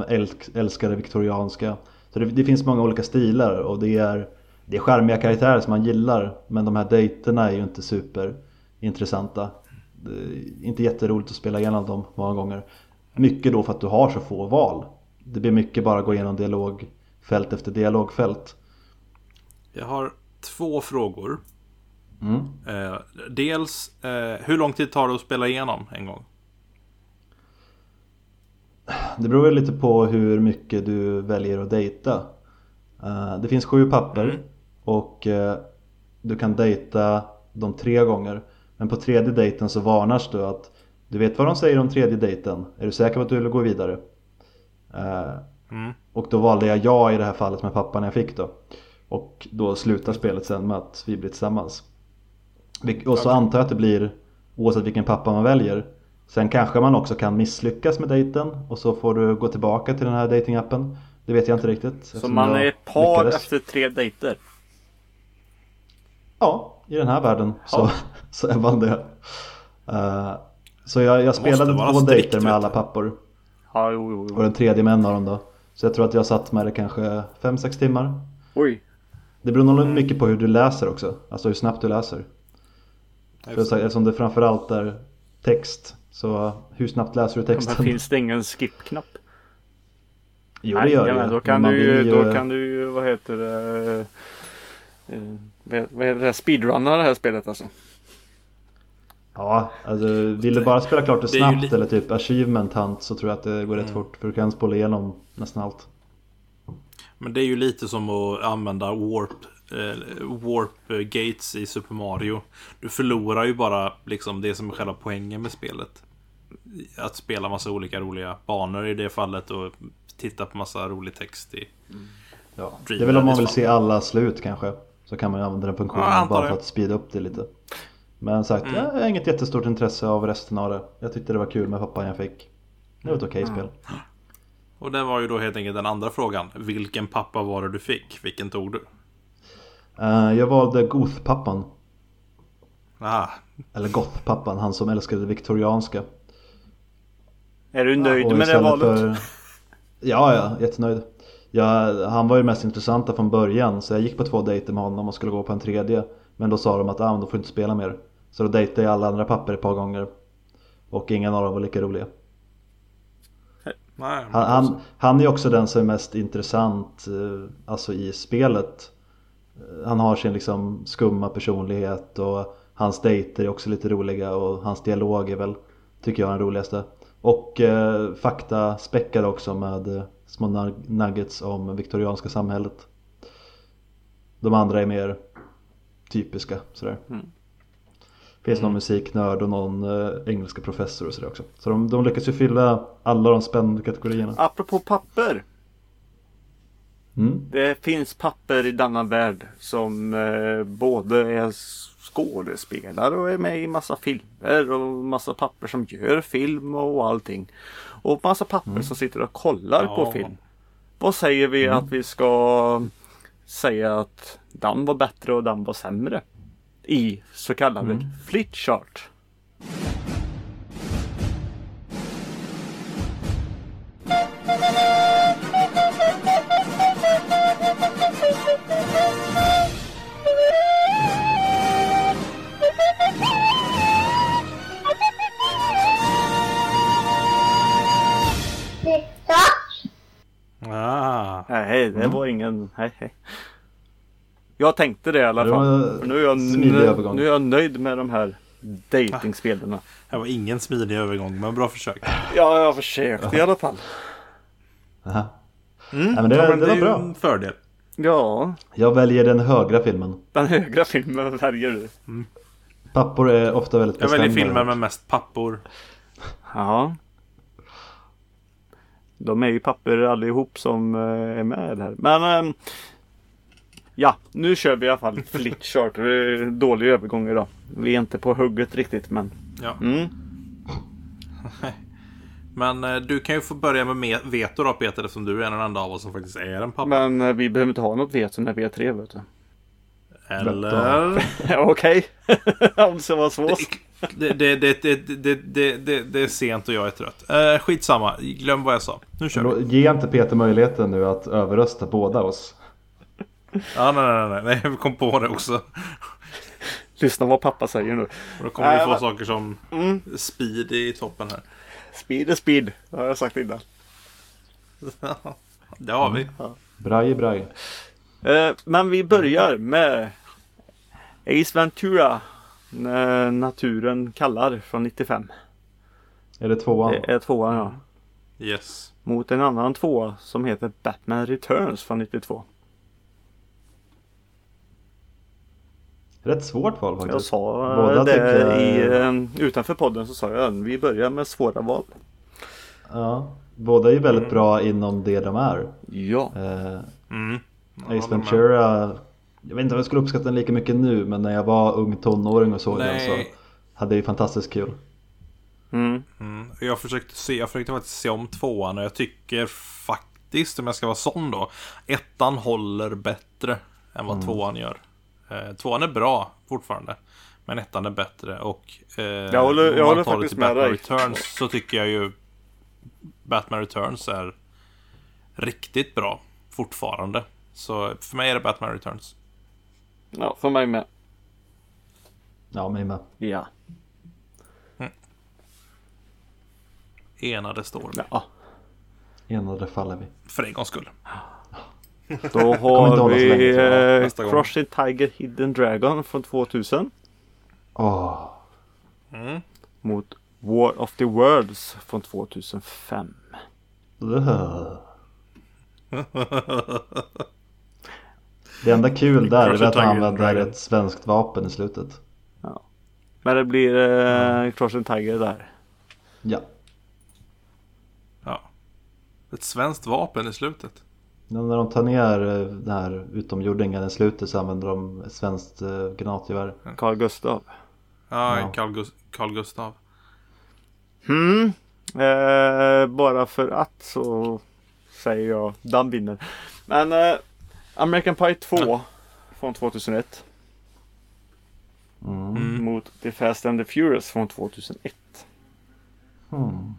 Speaker 2: älskar det viktorianska. Så det, det, finns många olika stilar och det är, det är charmiga karaktärer som man gillar men de här dejterna är ju inte superintressanta. Det är inte jätteroligt att spela igenom dem många gånger. Mycket då för att du har så få val. Det blir mycket bara gå igenom dialogfält efter dialogfält.
Speaker 3: Jag har två frågor.
Speaker 2: Mm.
Speaker 3: Eh, dels, eh, hur lång tid tar det att spela igenom en gång?
Speaker 2: Det beror väl lite på hur mycket du väljer att dejta. Eh, det finns sju papper mm. och eh, du kan dejta dem tre gånger. Men på tredje dejten så varnas du att du vet vad de säger om tredje dejten. Är du säker på att du vill gå vidare?
Speaker 3: Eh, mm.
Speaker 2: Och då valde jag ja i det här fallet med pappan jag fick då. Och då slutar spelet sen med att vi blir tillsammans. Och så antar jag att det blir oavsett vilken pappa man väljer. Sen kanske man också kan misslyckas med dejten och så får du gå tillbaka till den här datingappen. Det vet jag inte riktigt.
Speaker 1: Så man är ett par lyckades. efter tre dejter?
Speaker 2: Ja, i den här världen så, så är man det. Uh, så jag, jag spelade två dejter med alla pappor.
Speaker 1: Ja, jo, jo, jo.
Speaker 2: Och den tredje med en av dem då. Så jag tror att jag satt med det kanske 5-6 timmar.
Speaker 1: Oj.
Speaker 2: Det beror nog mm. mycket på hur du läser också. Alltså hur snabbt du läser. För eftersom det framförallt är text. Så hur snabbt läser du texten?
Speaker 1: Men finns det ingen skip-knapp?
Speaker 2: Jo det gör det
Speaker 1: då kan, du, ju... då kan du ju, vad heter det? Uh, vad heter det? Speedrunna det här spelet alltså.
Speaker 2: Ja, alltså vill du bara spela klart det snabbt det eller typ achievement hunt så tror jag att det går rätt mm. fort. För du kan spola igenom nästan allt.
Speaker 3: Men det är ju lite som att använda warp, eh, warp gates i Super Mario. Du förlorar ju bara liksom det som är själva poängen med spelet. Att spela massa olika roliga banor i det fallet och titta på massa rolig text i
Speaker 2: mm. Ja, det är väl om man vill se alla slut kanske. Så kan man ju använda den funktionen ja, bara för att speeda upp det lite. Men sagt, mm. jag har inget jättestort intresse av resten av det. Jag tyckte det var kul med pappan jag fick. Det var ett okej okay mm. spel.
Speaker 3: Och det var ju då helt enkelt den andra frågan. Vilken pappa var det du fick? Vilken tog du?
Speaker 2: Uh, jag valde Goth-pappan.
Speaker 3: Ah.
Speaker 2: Eller Goth-pappan, han som älskade det viktorianska.
Speaker 1: Är du nöjd ja, med det valet? För...
Speaker 2: Ja, ja, jättenöjd. Ja, han var ju mest intressanta från början så jag gick på två dejter med honom och skulle gå på en tredje. Men då sa de att ah, de får inte spela mer. Så då dejtade jag alla andra papper ett par gånger. Och ingen av dem var lika roliga. Han, han, han, är också den som är mest intressant eh, alltså i spelet. Han har sin liksom skumma personlighet och hans dejter är också lite roliga och hans dialog är väl, tycker jag, den roligaste. Och eh, fakta späckade också med eh, små nuggets om viktorianska samhället. De andra är mer typiska sådär. Mm. Finns mm. någon musiknörd och någon eh, engelska professor och sådär också. Så de, de lyckas ju fylla alla de spännande kategorierna.
Speaker 1: Apropå papper.
Speaker 2: Mm.
Speaker 1: Det finns papper i denna värld som eh, både är skådespelare och är med i massa filmer och massa papper som gör film och allting. Och massa papper mm. som sitter och kollar ja. på film. Vad säger vi mm. att vi ska säga att den var bättre och den var sämre? I så kallade mm. flitchart.
Speaker 3: Ah.
Speaker 1: Nej, det var ingen... Nej, nej. Jag tänkte det i alla fall. För nu, är jag nöjd, nu är jag nöjd med de här datingspelen.
Speaker 3: Det var ingen smidig övergång, men bra försök.
Speaker 1: Ja, jag har försökt i alla fall.
Speaker 2: Aha. Mm, ja, men det, ja, men det, det var bra. en
Speaker 1: fördel. Ja.
Speaker 2: Jag väljer den högra filmen.
Speaker 1: Den högra filmen väljer du. Mm.
Speaker 2: Pappor är ofta väldigt
Speaker 3: Jag
Speaker 2: bestämda.
Speaker 3: väljer filmer med mest pappor.
Speaker 1: Ja. De är ju papper allihop som eh, är med här. Men ehm, Ja, nu kör vi i alla fall flitchart. Det är Dålig övergång idag. Vi är inte på hugget riktigt men.
Speaker 3: Ja.
Speaker 1: Mm.
Speaker 3: Men eh, du kan ju få börja med me- veto då Peter eftersom du är den enda av oss som faktiskt är en pappa.
Speaker 1: Men eh, vi behöver inte ha något veto när vi är tre vet du.
Speaker 3: Eller?
Speaker 1: Okej. Om det vara så.
Speaker 3: Det, det, det, det, det, det, det, det är sent och jag är trött. Eh, skitsamma, glöm vad jag sa. Nu kör vi.
Speaker 2: Ge inte Peter möjligheten nu att överrösta båda oss.
Speaker 3: Ja, nej, nej, nej, nej, jag kom på det också.
Speaker 1: Lyssna vad pappa säger nu.
Speaker 3: Och då kommer vi
Speaker 1: Nej,
Speaker 3: få saker som
Speaker 1: Mm.
Speaker 3: speed i toppen här.
Speaker 1: Speed är speed. Det har jag sagt innan.
Speaker 3: Det har vi.
Speaker 2: Braj, braj.
Speaker 1: Eh, men vi börjar med Ace Ventura. Naturen kallar från 95.
Speaker 2: Är det tvåan?
Speaker 1: Det är tvåan ja.
Speaker 3: Yes.
Speaker 1: Mot en annan tvåa som heter Batman Returns från 92.
Speaker 2: Rätt svårt val faktiskt.
Speaker 1: Jag sa
Speaker 2: Båda
Speaker 1: eh, det
Speaker 2: tycker
Speaker 1: i, eh, utanför podden så sa jag vi börjar med svåra val.
Speaker 2: Ja, båda är ju väldigt bra inom det de är.
Speaker 1: Ja.
Speaker 2: Eh,
Speaker 3: Mm.
Speaker 2: Ace. Ventura, jag vet inte om jag skulle uppskatta den lika mycket nu men när jag var ung tonåring och såg den så
Speaker 3: Nej.
Speaker 2: hade jag ju fantastiskt kul.
Speaker 1: Mm.
Speaker 3: Mm. Jag försökte se, jag försökte faktiskt se om tvåan och jag tycker faktiskt, om jag ska vara sån då, ettan håller bättre än vad tvåan gör. Eh, tvåan är bra fortfarande, men ettan är bättre och eh,
Speaker 1: Jag håller- jag håller
Speaker 3: tar det
Speaker 1: faktiskt
Speaker 3: till
Speaker 1: med
Speaker 3: Batman
Speaker 1: dig.
Speaker 3: Returns så tycker jag ju Batman Returns är riktigt bra fortfarande. Så för mig är det Batman Returns.
Speaker 1: Ja, för mig med.
Speaker 2: Ja, mig med.
Speaker 1: Ja.
Speaker 3: Enade står vi.
Speaker 1: ja.
Speaker 2: Enade faller vi.
Speaker 3: För en gångs skull.
Speaker 1: Då har vi
Speaker 2: länge,
Speaker 1: eh. Crushing Tiger Hidden Dragon från 2000.
Speaker 2: Åh,
Speaker 3: Mm.
Speaker 1: Mot War of the Worlds från 2005.
Speaker 2: ugh. Det enda kul där är
Speaker 3: Crush
Speaker 2: att han använder ett svenskt vapen i slutet.
Speaker 1: Men det blir eh, Crushing Tiger där.
Speaker 2: Ja,
Speaker 3: Ja. Ett svenskt vapen i slutet.
Speaker 2: Men när de tar ner eh, den här utomjordingen i slutet så använder de ett svenskt eh, granatgevär.
Speaker 1: Carl Gustav.
Speaker 3: Ja,
Speaker 2: Ja.
Speaker 3: Carl, Gus- Carl Gustav.
Speaker 1: Hmm. Eh, bara för att så säger jag den vinner. Men eh, American Pie 2 från 2001
Speaker 2: Mm.
Speaker 3: Mm.
Speaker 1: mot The Fast and the Furious från 2001.
Speaker 2: Hmm.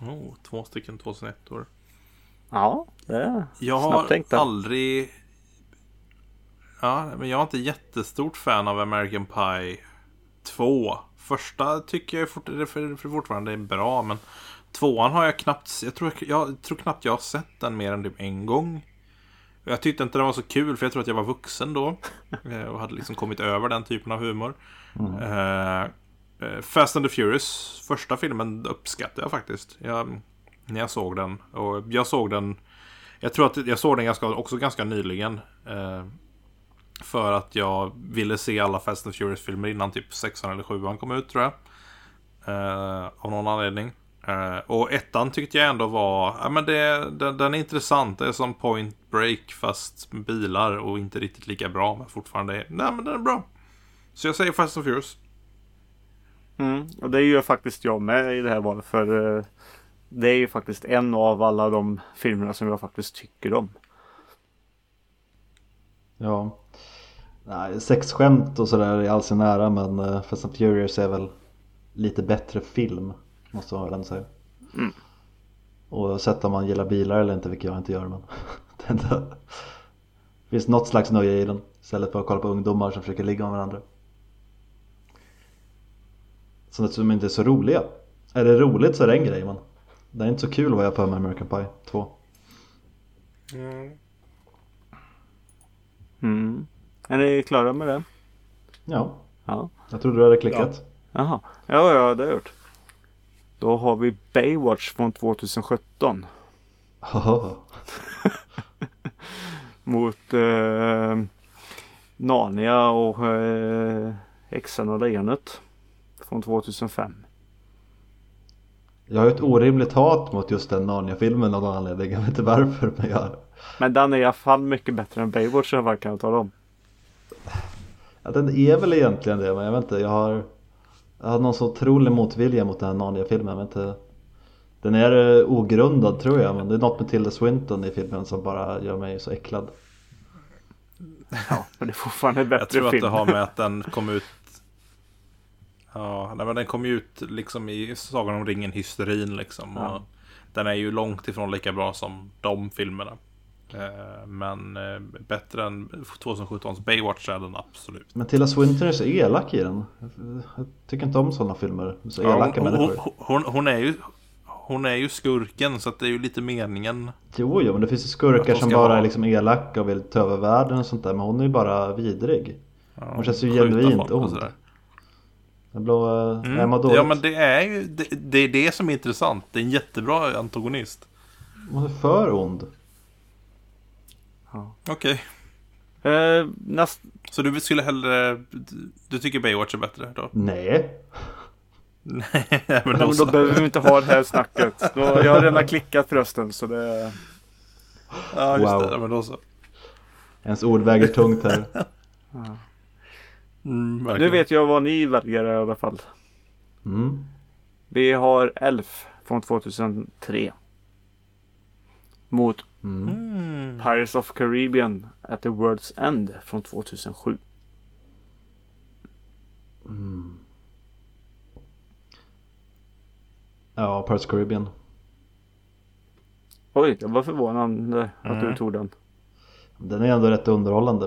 Speaker 3: Oh, två stycken 2001 år.
Speaker 1: Ja, det är
Speaker 3: Jag
Speaker 1: snabbt
Speaker 3: har
Speaker 1: tänkt
Speaker 3: aldrig... Ja, men jag är inte jättestort fan av American Pie 2. Första tycker jag fort, för fortfarande är bra, men tvåan har jag knappt... Jag tror, jag tror knappt jag har sett den mer än typ en gång. Jag tyckte inte den var så kul, för jag tror att jag var vuxen då. eh, Och hade liksom kommit över den typen av humor. Eh, eh, Fast and the Furious, första filmen uppskattade jag faktiskt. Jag, när jag såg den. Och jag såg den... Jag tror att jag såg den ganska, också ganska nyligen. För att jag ville se alla Fast and Furious-filmer innan typ sexan eller sjuan kom ut tror jag. Eh, av någon anledning. Eh, och ettan tyckte jag ändå var, ja men det, den, den är intressant. Det är som Point Break fast med bilar och inte riktigt lika bra. Men fortfarande, är- nej men den är bra. Så jag säger Fast and Furious.
Speaker 1: Mm, och det gör faktiskt jag med i det här valet för eh, det är ju faktiskt en av alla de filmerna som jag faktiskt tycker om.
Speaker 2: Ja. Nej, sexskämt och sådär i all sin ära men uh, Fast and Furious är väl lite bättre film. Måste man väl ändå säga.
Speaker 1: Mm.
Speaker 2: Och sett om man gillar bilar eller inte, vilket jag inte gör men det finns något slags nöje i den. Istället för att kolla på ungdomar som försöker ligga med varandra. Som dessutom inte är så roliga. Är det roligt så är det en grej men det är inte så kul vad jag för med American Pie 2.
Speaker 1: Mm. Är ni klara med det?
Speaker 2: Ja,
Speaker 1: Ja.
Speaker 2: jag trodde du hade klickat.
Speaker 1: Jaha. Ja, ja, det har jag gjort. Då har vi Baywatch från 2017
Speaker 2: Haha.
Speaker 1: mot eh, Narnia och eh, Häxan och Lejonet. Från 2005.
Speaker 2: Jag har ett orimligt hat mot just den Narnia-filmen av någon anledning. Jag vet inte varför men jag...
Speaker 1: Men den är i alla fall mycket bättre än Baywatch i kan jag tala om.
Speaker 2: Ja, den är väl egentligen det men jag vet inte. Jag har, jag har någon så otrolig motvilja mot den här Narnia-filmen. Vet inte. Den är eh, ogrundad tror jag men det är något med Tilda Swinton i filmen som bara gör mig så äcklad.
Speaker 1: Ja, men det är fortfarande en bättre
Speaker 3: Jag tror
Speaker 1: film.
Speaker 3: att det har med att den kom ut Ja, nej, men den kom ju ut liksom i Sagan om ringen-hysterin liksom.
Speaker 1: Ja.
Speaker 3: Och den är ju långt ifrån lika bra som de filmerna. Eh, Men eh, bättre än 2017s Baywatch är den absolut.
Speaker 2: Men Tilda Swinton är så elak i den. Jag tycker inte om sådana filmer. Så
Speaker 3: Ja,
Speaker 2: elaka
Speaker 3: hon,
Speaker 2: människor.
Speaker 3: hon, hon, hon, är ju, hon är ju skurken så att det är ju lite meningen.
Speaker 2: Jo, jo, men det finns ju skurkar som bara
Speaker 3: vara-
Speaker 2: är liksom elaka och vill ta över världen och sånt där. Men hon är ju bara vidrig.
Speaker 3: Ja,
Speaker 2: Hon känns ju genuint ond. Den blå,
Speaker 3: Mm.
Speaker 2: jag mår dåligt.
Speaker 3: Ja men det är ju det, det är det som är intressant. Det är en jättebra antagonist.
Speaker 2: Hon är för ond.
Speaker 3: Okej.
Speaker 1: Eh, näst,
Speaker 3: Så du skulle hellre... du- tycker Baywatch är bättre då?
Speaker 2: Nej.
Speaker 3: Nej men
Speaker 1: men
Speaker 3: då
Speaker 1: då behöver vi inte ha det här snacket. Då, jag har redan klickat på rösten så det...
Speaker 3: Ja just
Speaker 2: Wow.
Speaker 3: det, men då så.
Speaker 2: Ens ord väger tungt här.
Speaker 3: Mm,
Speaker 1: Nu vet jag vad ni väljer i alla fall.
Speaker 2: Mm.
Speaker 1: Vi har Elf från 2003. Mot
Speaker 2: Mm.
Speaker 3: Mm.
Speaker 1: Pirates of Caribbean at the World's End från 2007.
Speaker 2: Mm. Ja, Pirates of Caribbean.
Speaker 1: Oj, det var förvånande att
Speaker 3: Mm.
Speaker 1: du tog den.
Speaker 2: Den är ändå rätt underhållande.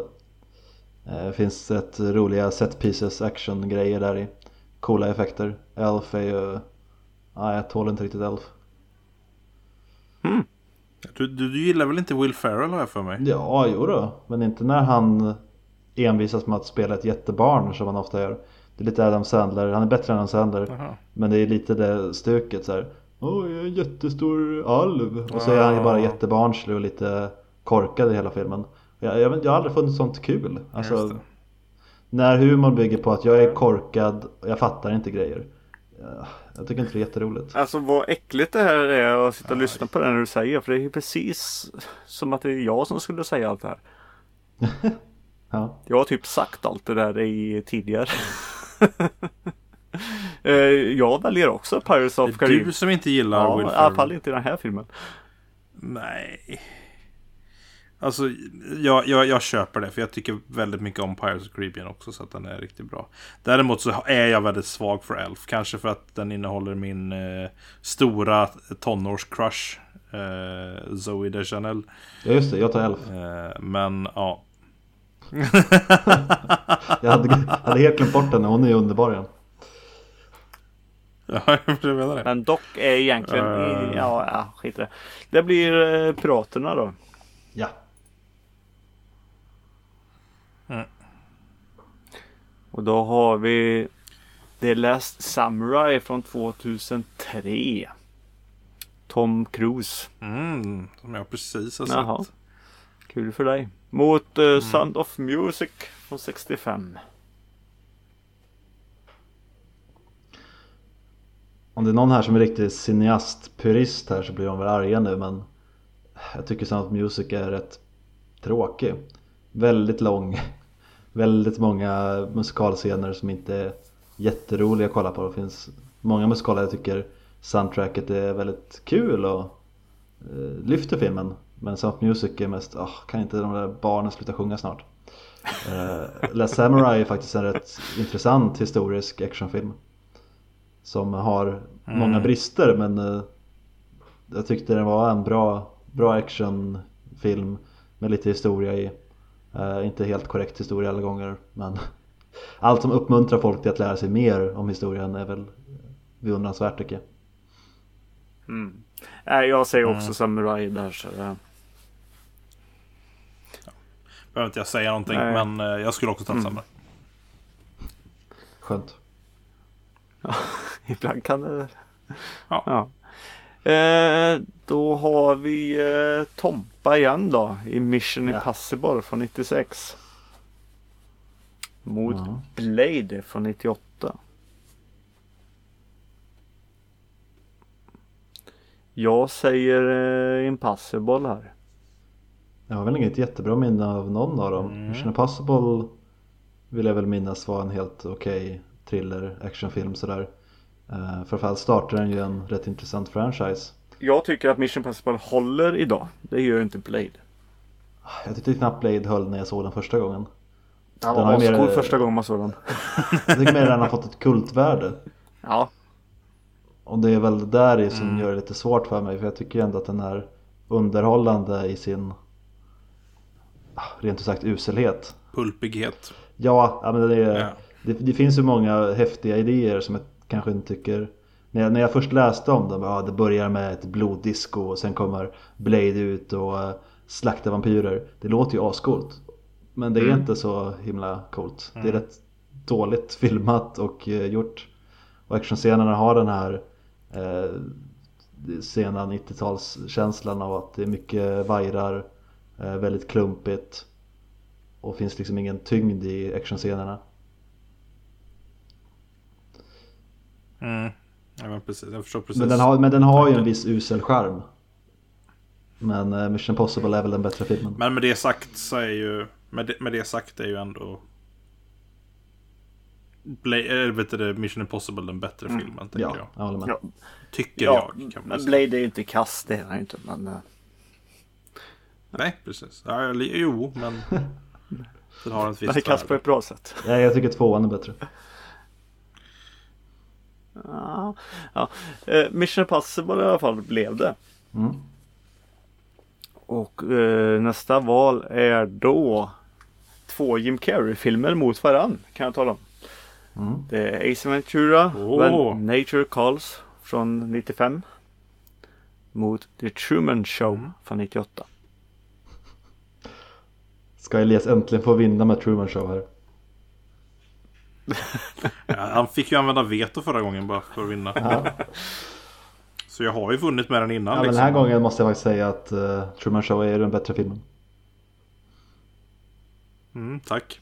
Speaker 2: Eh, Det finns rätt roliga set pieces action grejer där i. Coola effekter. Elf är ju... Nej, jag tål inte riktigt Elf.
Speaker 3: Du, du, du gillar väl inte Will Ferrell har jag för mig?
Speaker 2: Ja, jo då. Men inte när han envisas med att spela ett jättebarn som han ofta gör. Det är lite Adam Sandler. Han är bättre än Adam Sandler.
Speaker 3: Jaha.
Speaker 2: Men det är lite det stuket så här. Åh, jag är en jättestor alv. Och så är han ju bara jättebarnslig och lite korkad i hela filmen. Jag, jag, jag har aldrig funnit sånt kul. Alltså, när humor bygger på att jag är korkad och jag fattar inte grejer. Ja, Jag tycker inte det är jätteroligt.
Speaker 1: Alltså vad äckligt det här är att sitta och lyssna på det när du säger. För det är ju precis som att det är jag som skulle säga allt det här.
Speaker 2: Ja.
Speaker 1: Jag har typ sagt allt det där i tidigare. Eh, jag väljer också Pirates of
Speaker 3: Det är
Speaker 1: Caribbean.
Speaker 3: du som inte gillar
Speaker 1: Ja,
Speaker 3: Will
Speaker 1: i
Speaker 3: Ferrell.
Speaker 1: alla fall inte i den här filmen.
Speaker 3: Nej. Alltså, jag, jag, jag köper det. För jag tycker väldigt mycket om Pirates of the Caribbean också. Så att den är riktigt bra. Däremot så är jag väldigt svag för Elf. Kanske för att den innehåller min eh, stora tonårscrush. Eh, Zoe Deschanel.
Speaker 2: ja, just det. Jag tar Elf.
Speaker 3: Eh, men ja.
Speaker 2: Jag hade, hade helt glömt bort henne. Hon är underbar igen.
Speaker 3: Ja, jag menar det.
Speaker 1: Men dock är egentligen,
Speaker 3: Eh.
Speaker 1: ja, ja skit i det. Det blir eh, Piraterna då.
Speaker 2: Ja.
Speaker 1: Och då har vi The Last Samurai från 2003. Tom Cruise.
Speaker 3: Mm, som jag precis har
Speaker 1: Jaha.
Speaker 3: sett.
Speaker 1: Kul för dig. Mot uh, Sound of Music från 65.
Speaker 2: Om det är någon här som är riktigt cineastpurist här så blir de väl arga nu men jag tycker Sound of Music är rätt tråkig. Väldigt lång. Väldigt många musikalscener som inte är jätteroliga att kolla på. Det finns många musikaler jag tycker soundtracket är väldigt kul och eh, lyfter filmen. Men Sound Music är mest, ah, kan inte de där barnen sluta sjunga snart? Eh, Last Samurai är faktiskt en rätt intressant historisk actionfilm. Som har många
Speaker 3: Mm.
Speaker 2: brister men eh, jag tyckte den var en bra, bra actionfilm med lite historia i. Eh, inte helt korrekt historia alla gånger men allt som uppmuntrar folk till att lära sig mer om historien är väl beundransvärt tycker jag.
Speaker 1: Mm. Nej, jag säger också
Speaker 3: Mm.
Speaker 1: Samurai där. Så, eh,
Speaker 3: Behöver inte jag säga någonting.
Speaker 1: Nej.
Speaker 3: Men eh, jag skulle också ta
Speaker 1: Mm.
Speaker 3: samma.
Speaker 2: Skönt.
Speaker 1: ibland kan det...
Speaker 3: Ja.
Speaker 1: ja. Eh, då har vi eh, Tompa igen då. I Mission
Speaker 2: Ja.
Speaker 1: Impossible från 96. Mot
Speaker 2: Ja.
Speaker 1: Blade från 98. Jag säger eh, Impossible här.
Speaker 2: Jag har väl inget jättebra minne av någon av dem.
Speaker 3: Mm.
Speaker 2: Mission Impossible vill jag väl minnas var en helt okej thriller, actionfilm sådär. Uh, framförallt startar den ju en rätt intressant franchise.
Speaker 1: Jag tycker att Mission Impossible håller idag. Det gör inte Blade.
Speaker 2: Jag tyckte knappt Blade höll när jag såg den första gången.
Speaker 1: Den var
Speaker 2: ju mer-
Speaker 1: ascool första gången man såg den.
Speaker 2: Jag tycker mer att den har fått ett kultvärde.
Speaker 1: Ja,
Speaker 2: Och det är väl det där i som
Speaker 3: Mm.
Speaker 2: gör det lite svårt för mig för jag tycker ju ändå att den är underhållande i sin ah, rent ut sagt uselhet.
Speaker 3: Pulpighet.
Speaker 2: Ja, men det, är,
Speaker 3: Ja.
Speaker 2: det, det finns ju många häftiga idéer som jag kanske inte tycker när jag, när jag först läste om dem, ja det börjar med ett bloddisco och sen kommer Blade ut och uh, slaktar vampyrer. Det låter ju ascoolt. Men det är
Speaker 1: Mm.
Speaker 2: inte så himla coolt. Det är
Speaker 3: Mm.
Speaker 2: rätt dåligt filmat och eh, gjort. Och actionscenerna har den här eh, sena 90-talskänslan av att det är mycket vajrar, eh, väldigt klumpigt och finns liksom ingen tyngd i actionscenerna.
Speaker 3: Mm. Ja, men precis. Jag förstår precis.
Speaker 2: Men den har, men den har ju en viss usel charm. Men eh, Mission Impossible är väl den bättre filmen.
Speaker 3: Men med det sagt så är ju... Med det, med det sagt är ju ändå... Blade, eller vet du, Mission Impossible den bättre filmen, tänker
Speaker 2: Ja,
Speaker 3: jag.
Speaker 2: jag håller med.
Speaker 1: ja,
Speaker 3: Tycker
Speaker 1: ja
Speaker 3: jag. Kan man
Speaker 1: men. Blade är ju inte kass, det är han inte. Men, eh,
Speaker 3: Nej, precis. Ja, jo, men... Den har ett
Speaker 1: men det är
Speaker 3: visst
Speaker 1: kass på ett bra sätt.
Speaker 2: Ja, jag tycker tvåan är bättre.
Speaker 1: Ja, ja. Eh, Mission Impossible i alla fall blev det.
Speaker 2: Mm.
Speaker 1: Och eh, nästa val är då två Jim Carrey-filmer mot varann kan jag tala om.
Speaker 2: Mm.
Speaker 1: Det är Ace Ventura,
Speaker 3: Åh.
Speaker 1: When Nature Calls från 95. Mot The Truman Show från 98.
Speaker 2: Ska Elias äntligen få vinna med Truman Show här?
Speaker 3: Ja, han fick ju använda veto förra gången bara för att vinna.
Speaker 2: Ja.
Speaker 3: Så jag har ju vunnit med den innan.
Speaker 2: Ja, men
Speaker 3: liksom.
Speaker 2: den här gången måste jag faktiskt säga att eh, Truman Show är den bättre filmen.
Speaker 3: Mm, tack.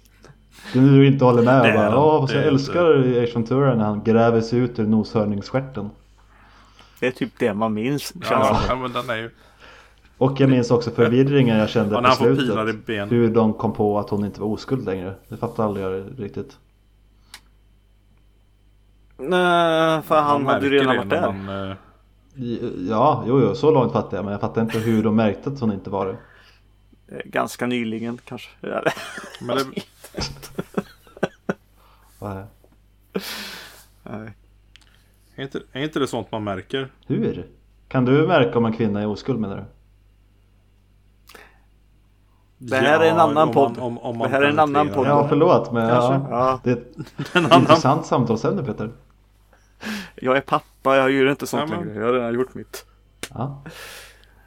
Speaker 2: Du nu inte håller med och bara fast
Speaker 3: Det
Speaker 2: jag älskar Ace Ventura när han gräver sig ut ur noshörningsstjärten.
Speaker 1: Det är typ det man minns.
Speaker 3: Ja, ja, men den är ju...
Speaker 2: Och jag minns också förvirringen jag kände
Speaker 3: Ja, när
Speaker 2: på slutet.
Speaker 3: ben.
Speaker 2: Hur de kom på att hon inte var oskuld längre. Det fattar aldrig jag riktigt.
Speaker 1: Nej, för han hade ju redan
Speaker 3: det
Speaker 1: varit där.
Speaker 3: man, eh,
Speaker 2: Ja, jo, jo, så långt fattar jag. Men jag fattar inte hur de märkte att hon inte var det.
Speaker 1: Eh, Ganska nyligen kanske. Ja,
Speaker 3: Men det,
Speaker 2: Vad är-
Speaker 1: Nej.
Speaker 3: är, inte, är inte det sånt man märker?
Speaker 2: Hur? Kan du märka om en kvinna är oskuld menar du?
Speaker 1: Det här är en annan
Speaker 3: om
Speaker 1: podd.
Speaker 3: Om, om man
Speaker 1: Det här är en annan podd.
Speaker 2: Ja, förlåt. Men ja,
Speaker 1: Ja.
Speaker 2: det är ett
Speaker 3: En annan
Speaker 2: intressant samtalsämne Peter.
Speaker 1: Jag är pappa, jag gör inte sånt längre. Jag har redan gjort mitt.
Speaker 2: Ja,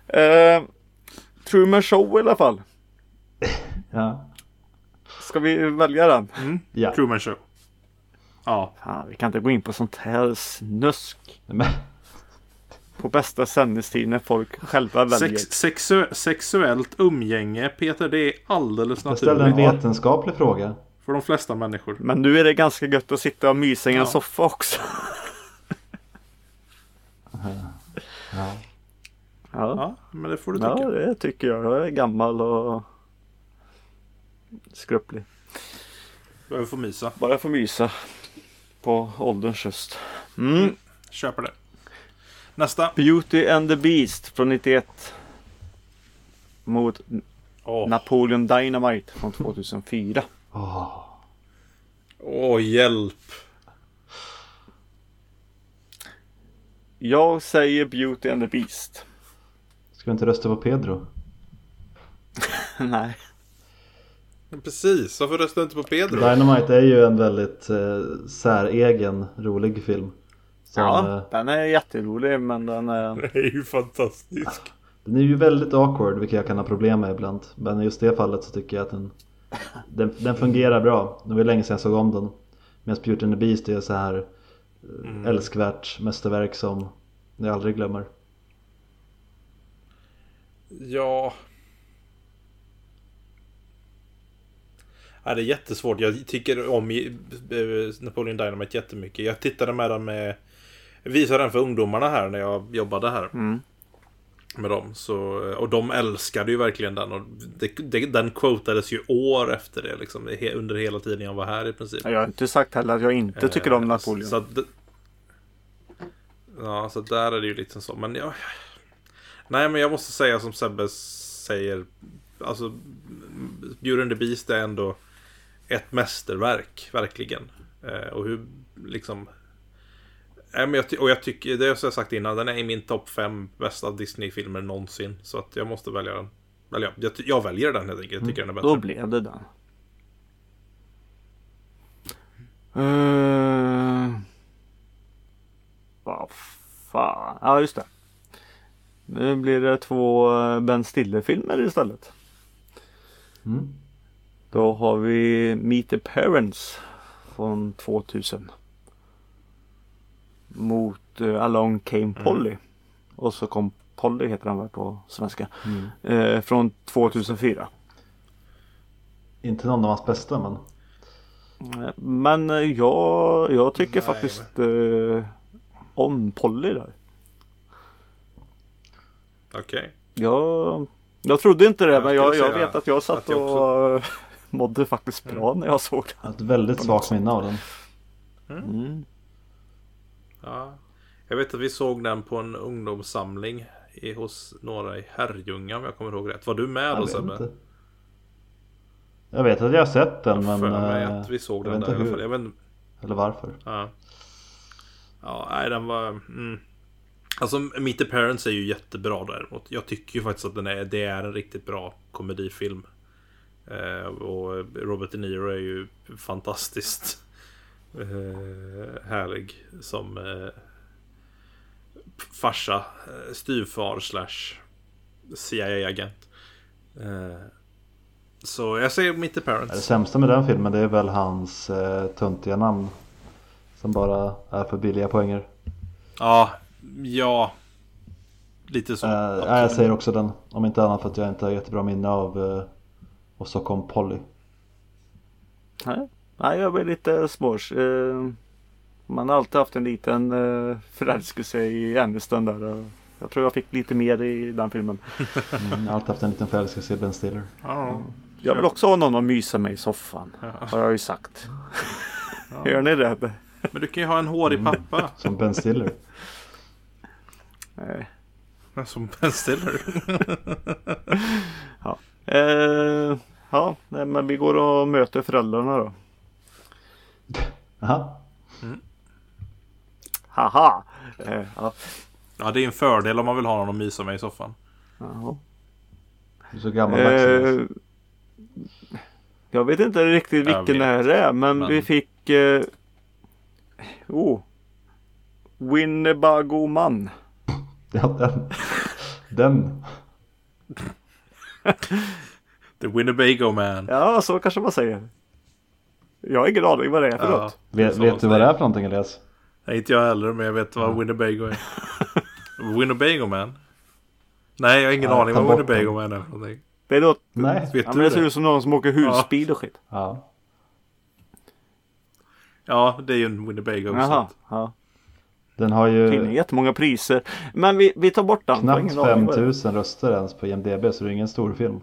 Speaker 1: Eh, Truman Show i alla fall.
Speaker 2: ja,
Speaker 1: Ska vi välja den?
Speaker 3: Mm.
Speaker 2: ja.
Speaker 3: Truman Show. Ja.
Speaker 1: Fan, vi kan inte gå in på sånt här snusk.
Speaker 2: Men,
Speaker 1: På bästa sändningstid när folk själva väljer.
Speaker 3: Sex, sexu, sexuellt umgänge, Peter, det är alldeles
Speaker 2: jag ställde en
Speaker 3: naturligt
Speaker 2: vetenskaplig fråga.
Speaker 3: för de flesta människor.
Speaker 1: Men nu är det ganska gött att sitta och mysa i en
Speaker 3: Ja.
Speaker 1: soffa också.
Speaker 2: Ja.
Speaker 1: Ja,
Speaker 3: men det får du tycka.
Speaker 1: ja det tycker jag. Jag är gammal och skrupplig.
Speaker 3: Behöver få mysa.
Speaker 1: Bara få mysa på ålderns höst. Mm.
Speaker 3: Köper det. Nästa.
Speaker 1: Beauty and the Beast från 91. Mot
Speaker 3: Åh,
Speaker 1: Napoleon Dynamite från 2004.
Speaker 2: Åh,
Speaker 3: Åh, hjälp.
Speaker 1: Jag säger Beauty and the Beast.
Speaker 2: ska vi inte rösta på Pedro?
Speaker 1: Nej.
Speaker 3: Men Precis, varför röstar du inte på Pedro?
Speaker 2: Dynamite är ju en väldigt eh, säregen, rolig film. Som,
Speaker 1: Ja,
Speaker 2: eh,
Speaker 1: den är jätterolig men den är...
Speaker 3: Det är ju fantastisk.
Speaker 2: Den är ju väldigt awkward, vilket jag kan ha problem med ibland. Men i just det fallet så tycker jag att den, den, den fungerar bra. Det var länge sedan jag såg om den. Medan Beauty and the Beast är så här
Speaker 3: Mm.
Speaker 2: älskvärt mästerverk som jag aldrig glömmer.
Speaker 3: Ja. Ja, det är jättesvårt. Jag tycker om eh, Napoleon Dynamite jättemycket. Jag tittade med den med... Jag visade den för ungdomarna här när jag jobbade här.
Speaker 1: Mm.
Speaker 3: Med dem. Så, och de älskade ju verkligen den. Och det, det, den quotades ju år efter det. Liksom, under hela tiden jag var här i princip.
Speaker 1: Jag har inte sagt heller att jag inte tycker om Napoleon.
Speaker 3: Eh, Så att, ja, så där är det ju lite så. Men jag... Nej, men jag måste säga som Sebbe säger. Alltså, Beauty and the Beast är ändå ett mästerverk, verkligen. Eh, och hur, liksom... Nej, men jag, och jag tycker, det har jag sagt innan, den är i min topp 5 bästa Disney-filmer någonsin. Så att jag måste välja den. Eller jag, jag väljer den helt enkelt, jag tycker mm, den är bättre.
Speaker 1: Då blev det den. Uh... Vad fan. Ja, just det. Nu blir det två eh, Ben Stiller-filmer istället. Mm. Då har vi Meet the Parents från 2000. Mot uh, Along Came mm. Polly. Mm. Och så kom Polly heter den väl på svenska. Mm. Uh, från 2004.
Speaker 2: Inte någon av hans bästa men.
Speaker 1: Men jag, jag tycker Nej, faktiskt men... om Polly där.
Speaker 3: Okej. Okay.
Speaker 1: Jag, jag trodde inte det jag men jag, jag vet att jag satt att jag och mådde faktiskt bra mm. när jag såg
Speaker 2: den. Ett väldigt svagt minne av den.
Speaker 3: Mm. Mm. Ja. Jag vet att vi såg den på en ungdomssamling i, hos några i Herrljunga om jag kommer ihåg rätt. Var du med då Sebbe?
Speaker 2: Jag vet att jag har sett den
Speaker 3: jag
Speaker 2: men...
Speaker 3: Mig eh, att vi såg den där hur. i alla fall. Jag vet,
Speaker 2: Eller varför.
Speaker 3: Ja. Ja, nej den var... Mm. Alltså Meet the Parents är ju jättebra däremot. Jag tycker ju faktiskt att den är, det är en riktigt bra komedifilm. Eh, och Robert De Niro är ju fantastiskt eh, härlig som eh, farsa, eh, styvfar slash CIA-agent. Eh, så jag säger Meet the Parents.
Speaker 2: Det sämsta med den filmen det är väl hans eh, tuntiga namn. Som bara är för billiga poänger.
Speaker 3: Ja, Ja, lite så. Uh,
Speaker 2: jag säger också den. Om inte annat för att jag inte har jättebra minne av uh, och så kom Polly.
Speaker 1: Nej, Nej jag blir lite smås. Uh, man har alltid haft en liten uh, förälskelse i Aniston där. Jag tror jag fick lite mer i den filmen.
Speaker 2: mm, jag har alltid haft en liten förälskelse i Ben Stiller.
Speaker 1: Ja. Jag vill också ha någon att mysa med i soffan. Ja. Har jag ju sagt. Ja. Hör ni det?
Speaker 3: Men du kan ju ha en hårig mm. pappa.
Speaker 2: Som Ben Stiller.
Speaker 1: Nej.
Speaker 3: Som Ben Stiller.
Speaker 1: ja. Eh, ja, men vi går och möter föräldrarna då.
Speaker 2: Jaha.
Speaker 1: Mm. Haha. Eh,
Speaker 3: ja. ja, det är en fördel om man vill ha någon att mysa med i soffan.
Speaker 1: Jaha.
Speaker 2: Du är så gammal eh,
Speaker 1: Jag vet inte riktigt vilken det här är men, men... vi fick eh, Oh Winnebago man.
Speaker 2: Ja, den. den.
Speaker 3: The Winnebago man.
Speaker 1: Ja, så kanske man säger. Jag har ingen aning vad det är för ja, något.
Speaker 2: Vet, vet du vad det är för någonting Elias?
Speaker 3: Nej, inte jag heller, men jag vet vad Winnebago är. Winnebago man? Nej, jag har ingen ja, aning vad Winnebago man är för någonting.
Speaker 1: Det är något...
Speaker 2: Nej.
Speaker 1: Vet ja, men det ser ut som någon som åker husbil och skit.
Speaker 2: Ja.
Speaker 3: Ja, det är ju en Winnebago.
Speaker 1: Jaha, ja.
Speaker 2: Den har ju
Speaker 1: Tydligen jättemånga priser. Men vi, vi tar bort den.
Speaker 2: Knappt 5000 röster ens på IMDB så det är ingen stor film.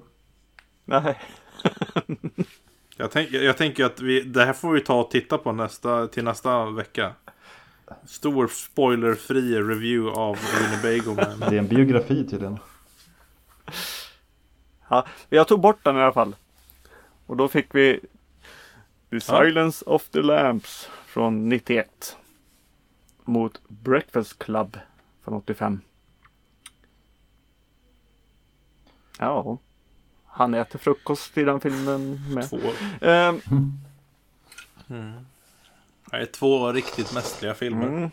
Speaker 1: Nej.
Speaker 3: jag, tänk, jag tänker att vi, det här får vi ta och titta på nästa, till nästa vecka. Stor spoilerfri review av Winnebago Man.
Speaker 2: Det är en biografi tydligen.
Speaker 1: Ja, jag tog bort den i alla fall. Och då fick vi The Silence ja. of the Lamps från 91 mot Breakfast Club från 85. Ja. Han äter frukost i den filmen med.
Speaker 3: Två. Um, mm. Det är två riktigt mästerliga filmer. Mm.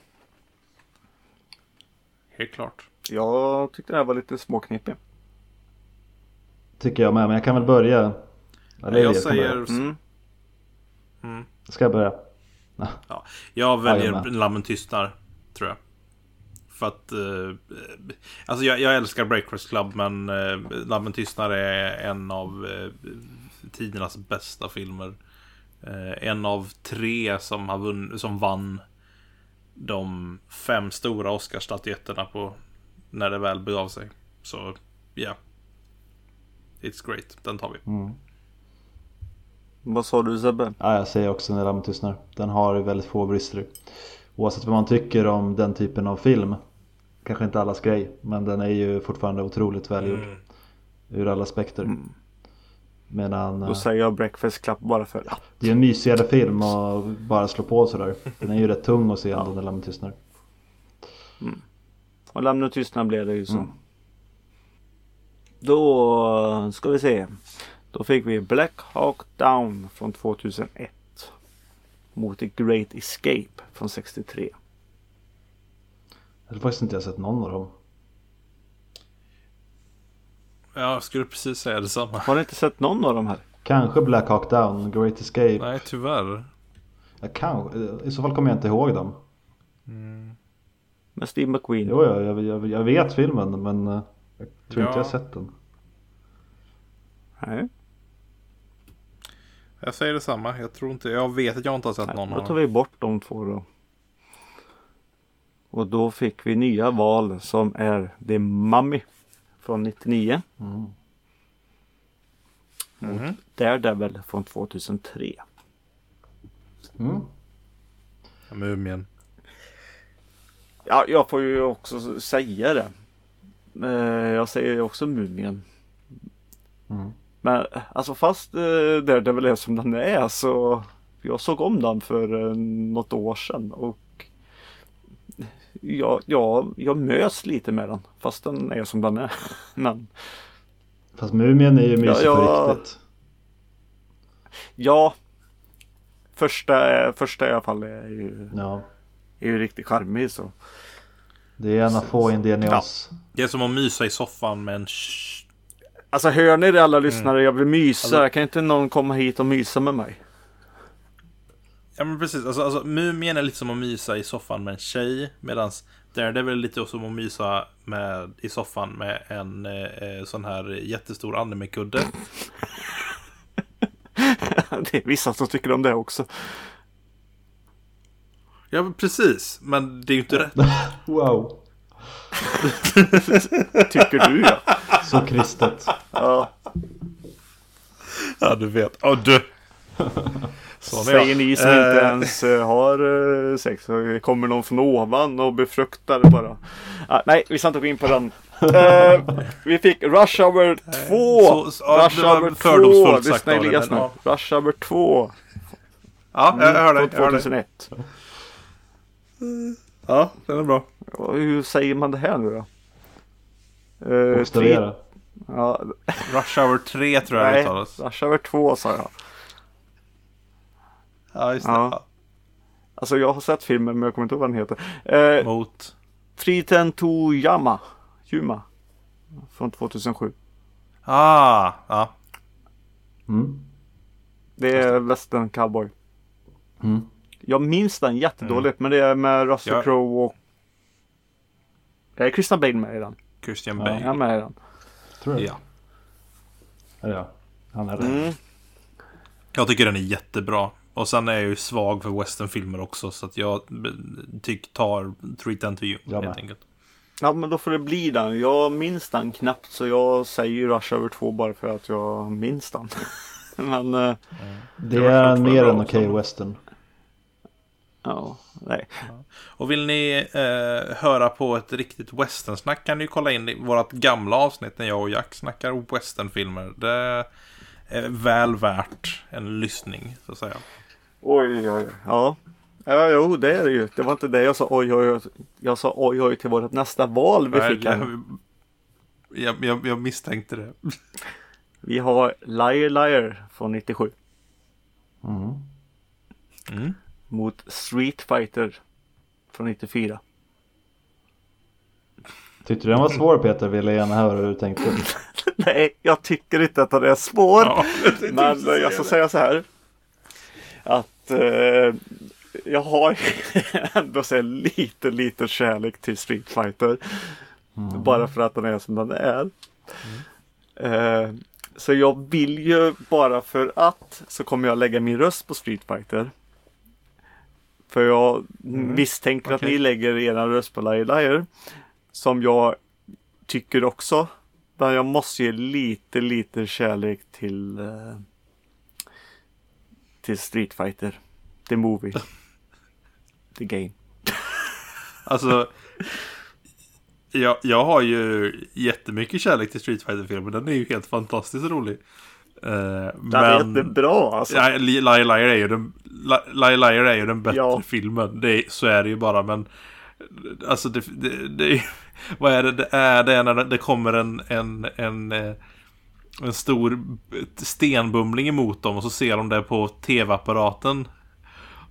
Speaker 3: Helt klart.
Speaker 1: Jag tyckte det här var lite småknepig.
Speaker 2: Tycker jag med, men jag kan väl börja.
Speaker 3: Eller jag säger... Mm.
Speaker 2: Mm. Ska jag börja?
Speaker 3: Ja, jag väljer Lammen tystnar tror jag. För att... Eh, alltså jag, jag, älskar Breakfast Club men eh, Lammen tystnar är en av eh, tidernas bästa filmer. Eh, en av tre som, har vunn, som vann de fem stora Oscarsstatyetterna på när det väl begav sig. Så ja. Yeah. It's great. Den tar vi.
Speaker 2: Mm.
Speaker 1: Vad sa du Sebbe?
Speaker 2: Ja, jag säger också När lammet tystnar. Den har väldigt få brister. Oavsett vad man tycker om den typen av film. Kanske inte allas grej. Men den är ju fortfarande otroligt välgjord.
Speaker 3: Mm.
Speaker 2: Ur alla aspekter.
Speaker 1: Mm.
Speaker 2: Medan
Speaker 1: Då
Speaker 2: eh,
Speaker 1: säger jag Breakfast Club bara för
Speaker 2: det är en mysigare film och bara slå på sådär. Den är ju rätt tung att se ändå när lammet tystnar.
Speaker 1: Och lämna tystnad blev det ju så.
Speaker 2: Mm.
Speaker 1: Då ska vi se. Då fick vi Black Hawk Down från 2001. Mot The Great Escape från 63.
Speaker 2: Jag tror faktiskt inte jag sett någon av dem.
Speaker 3: Ja, jag skulle precis säga detsamma.
Speaker 1: Har ni inte sett någon av de här?
Speaker 2: Kanske Black Hawk Down, Great Escape.
Speaker 3: Nej, tyvärr.
Speaker 2: Jag kan, I så fall kommer jag inte ihåg dem.
Speaker 1: Med Steve McQueen.
Speaker 2: Jo, jag, jag, jag, jag vet filmen men eh, jag tror inte
Speaker 3: Ja.
Speaker 2: jag har sett den.
Speaker 1: Nej,
Speaker 3: Jag säger detsamma. Jag tror inte, jag vet att jag inte har sett
Speaker 1: Nej
Speaker 3: någon
Speaker 1: då tar
Speaker 3: dem.
Speaker 1: vi bort de två då. Och då fick vi nya val som är The Mummy från 99.
Speaker 2: Mm.
Speaker 3: Mhm.
Speaker 1: Daredevil från 2003.
Speaker 2: Mm.
Speaker 3: Mumien.
Speaker 1: Ja, jag får ju också säga det. Eh, Jag säger ju också Mumien.
Speaker 2: Mm.
Speaker 1: Men alltså fast eh, Daredevil är som den är så jag såg om den för eh, något år sedan och jag, jag, jag mös lite med den fast den är som den är. Men
Speaker 2: Fast Mumien är ju mysig
Speaker 1: Ja,
Speaker 2: på
Speaker 1: ja.
Speaker 2: riktigt.
Speaker 1: ja, första, första i alla fall är ju,
Speaker 2: Ja.
Speaker 1: är ju riktigt charmig så.
Speaker 2: Det är en av få Indianias.
Speaker 3: Det är som att mysa i soffan med en
Speaker 1: Alltså hör ni det alla lyssnare? Jag vill mysa.
Speaker 3: Alltså-
Speaker 1: kan inte någon komma hit och mysa med mig?
Speaker 3: Ja men precis, alltså, alltså Mumien är lite som att mysa i soffan med en tjej Medan Daredevil är lite som att mysa med, i soffan med en eh, sån här jättestor animekudde
Speaker 1: det är vissa som tycker om det också.
Speaker 3: Ja men precis, men det är ju inte rätt
Speaker 2: Wow.
Speaker 1: Tycker du ja.
Speaker 2: Så kristet.
Speaker 1: ja.
Speaker 3: Ja du vet, ja du Sån är
Speaker 1: Säger ni som
Speaker 3: Eh,
Speaker 1: inte ens eh, har eh, sex. Kommer någon från ovan och befruktar bara. Ah, nej, vi ska inte gå in på den. Eh, vi fick Rush Hour 2.
Speaker 3: så- så- ja,
Speaker 1: Rush Hour 2.
Speaker 3: fördomsfullt sagt
Speaker 1: Lyssna Elias nu. Rush Hour 2.
Speaker 3: Ja, jag hör dig,
Speaker 1: Från
Speaker 3: jag hör dig
Speaker 1: 2001.
Speaker 3: Ja, den är bra
Speaker 1: Och hur säger man det här nu då? Eh, Ja,
Speaker 3: Rush Hour 3 tror jag det
Speaker 1: nej,
Speaker 3: uttalas
Speaker 1: Rush Hour 2 sa jag.
Speaker 3: Ja just det,
Speaker 1: Ja.
Speaker 3: ja.
Speaker 1: Alltså jag har sett filmen men jag kommer inte ihåg vad den heter. Eh,
Speaker 3: Mot
Speaker 1: Triten to Yama. Yuma. Från 2007.
Speaker 3: Ah, ja
Speaker 2: Mm.
Speaker 1: Det är Western Cowboy.
Speaker 2: Mm.
Speaker 1: Jag minns den jättedåligt men det är med Russell
Speaker 3: Ja.
Speaker 1: Crowe och... Är Christian Bale med i den?
Speaker 3: Christian
Speaker 2: Ja,
Speaker 3: Bale
Speaker 1: Är han med i den?
Speaker 2: Tror du?
Speaker 3: Ja
Speaker 2: Ja. ja. Han är det.
Speaker 1: Mm.
Speaker 3: Jag tycker den är jättebra. Och sen är jag ju svag för westernfilmer också. Så att jag tycker tar Treat and to you
Speaker 2: Jag
Speaker 3: helt
Speaker 2: med.
Speaker 3: enkelt.
Speaker 1: Ja men då får det bli den. Jag minns den knappt så jag säger Rush Hour 2 bara för att jag minns den. men äh,
Speaker 2: Det
Speaker 3: Det
Speaker 2: är mer än okej
Speaker 3: också.
Speaker 2: western.
Speaker 1: ja, nej.
Speaker 3: Och vill ni eh, höra på ett riktigt westernsnack kan ni ju kolla in vårt gamla avsnitt när jag och Jack snackar westernfilmer. Det är väl värt en lyssning så att säga.
Speaker 1: Oj oj oj. Ja. Ja jo det är det ju. Det var inte det jag sa oj oj oj. Jag sa oj oj till vårt nästa val vi
Speaker 3: Nej,
Speaker 1: fick här.
Speaker 3: jag, jag, jag misstänkte det.
Speaker 1: Vi har Liar Liar från 97.
Speaker 2: Mm.
Speaker 3: Mm.
Speaker 1: Mot Street Fighter från 94.
Speaker 2: Tyckte du den var svår Peter? Ville gärna höra hur du tänkte.
Speaker 1: Nej, jag tycker inte att den är svår.
Speaker 3: Ja,
Speaker 1: Men eh, jag ska säga så här. Att eh, jag har ändå så lite, lite kärlek till Street Fighter. Bara för att den är som den är. Eh, Så jag vill ju bara för att så kommer jag lägga min röst på Street Fighter. För jag misstänker att
Speaker 3: okej.
Speaker 1: ni lägger er röst på Liar Liar. Som jag tycker också. Men jag måste ge lite, lite kärlek till eh, till Street Fighter. The Movie. The Game.
Speaker 3: Alltså, jag, jag har ju jättemycket kärlek till Street Fighter-filmen. Den är ju helt fantastiskt rolig. Uh,
Speaker 1: Den är jättebra alltså.
Speaker 3: Ja, Li- Liar Liar är ju den, Li- Liar Liar är ju den bättre
Speaker 1: Ja.
Speaker 3: filmen. Det är, så är det ju bara, men... Alltså det, det, det är- Vad är det det är? Det är när det kommer en, en, en, eh, en stor stenbumling emot dem och så ser de det på tv-apparaten.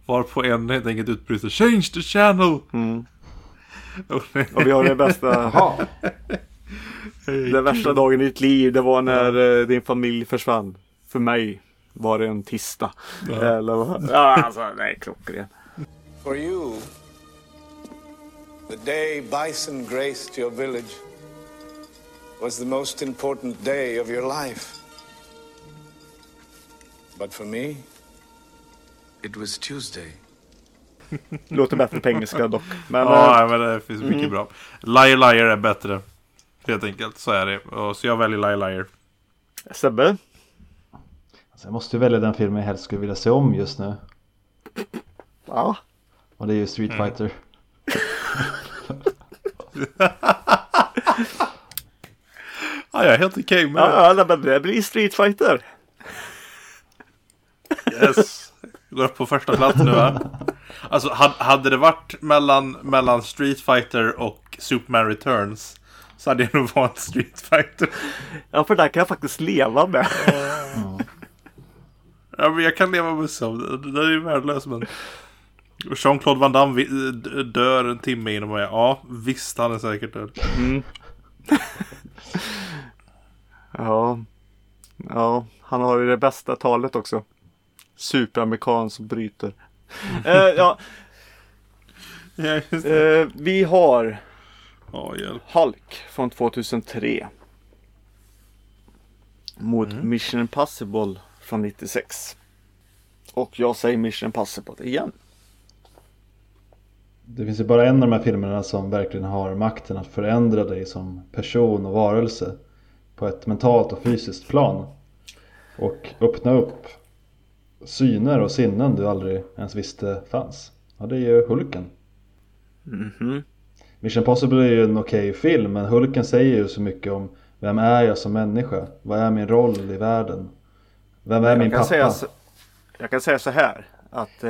Speaker 3: Varpå en helt enkelt utbryter Change the channel!
Speaker 1: Mm.
Speaker 3: Och
Speaker 1: vi har det bästa.
Speaker 2: Jaha,
Speaker 1: Den värsta dagen i ditt liv, det var när eh, din familj försvann. För mig var det en tisdag. Eller vad? Ja, alltså, nej, klockren.
Speaker 4: For you, the day Bison graced your village was the most important day of your life. But for me, it was Tuesday.
Speaker 1: Låter bättre på engelska dock. Men
Speaker 3: Ja, men det finns mycket bra. Liar Liar är bättre. Helt enkelt, så är det. Och så jag väljer Liar Liar.
Speaker 1: Sebbe?
Speaker 2: alltså jag måste välja den filmen jag helst skulle vilja se om just nu.
Speaker 1: Ja.
Speaker 2: Och det är ju Street
Speaker 3: Mm. Ja, jag är helt okej med det.
Speaker 1: Ja, ja, men det blir Street Fighter.
Speaker 3: Yes. Går upp på första plats nu va? Alltså had- hade det varit mellan, mellan Street Fighter och Superman Returns så hade jag nog valt Street Fighter.
Speaker 1: Ja, för där kan jag faktiskt leva med.
Speaker 3: Ja, men jag kan leva med så. Det det är ju värdelöst men... Jean-Claude Van Damme dör en timme innan mig. Ja, visst han är säkert död.
Speaker 1: Ja. Ja, han har ju det bästa talet också. Superamerikan som bryter. Eh, ja, eh, vi har
Speaker 3: hjälp.
Speaker 1: Hulk från 2003. Mot Mission Impossible från 96. Och jag säger Mission Impossible igen.
Speaker 2: Det finns ju bara en av de här filmerna som verkligen har makten att förändra dig som person och varelse på ett mentalt och fysiskt plan. Och öppna upp syner och sinnen du aldrig ens visste fanns. Ja, det är ju Hulken.
Speaker 1: Mhm.
Speaker 2: Mission Impossible är ju en okej film men Hulken säger ju så mycket om vem är jag som människa? Vad är min roll i världen? Vem är min
Speaker 1: Jag kan,
Speaker 2: pappa?
Speaker 1: så, jag kan säga så här. Att eh,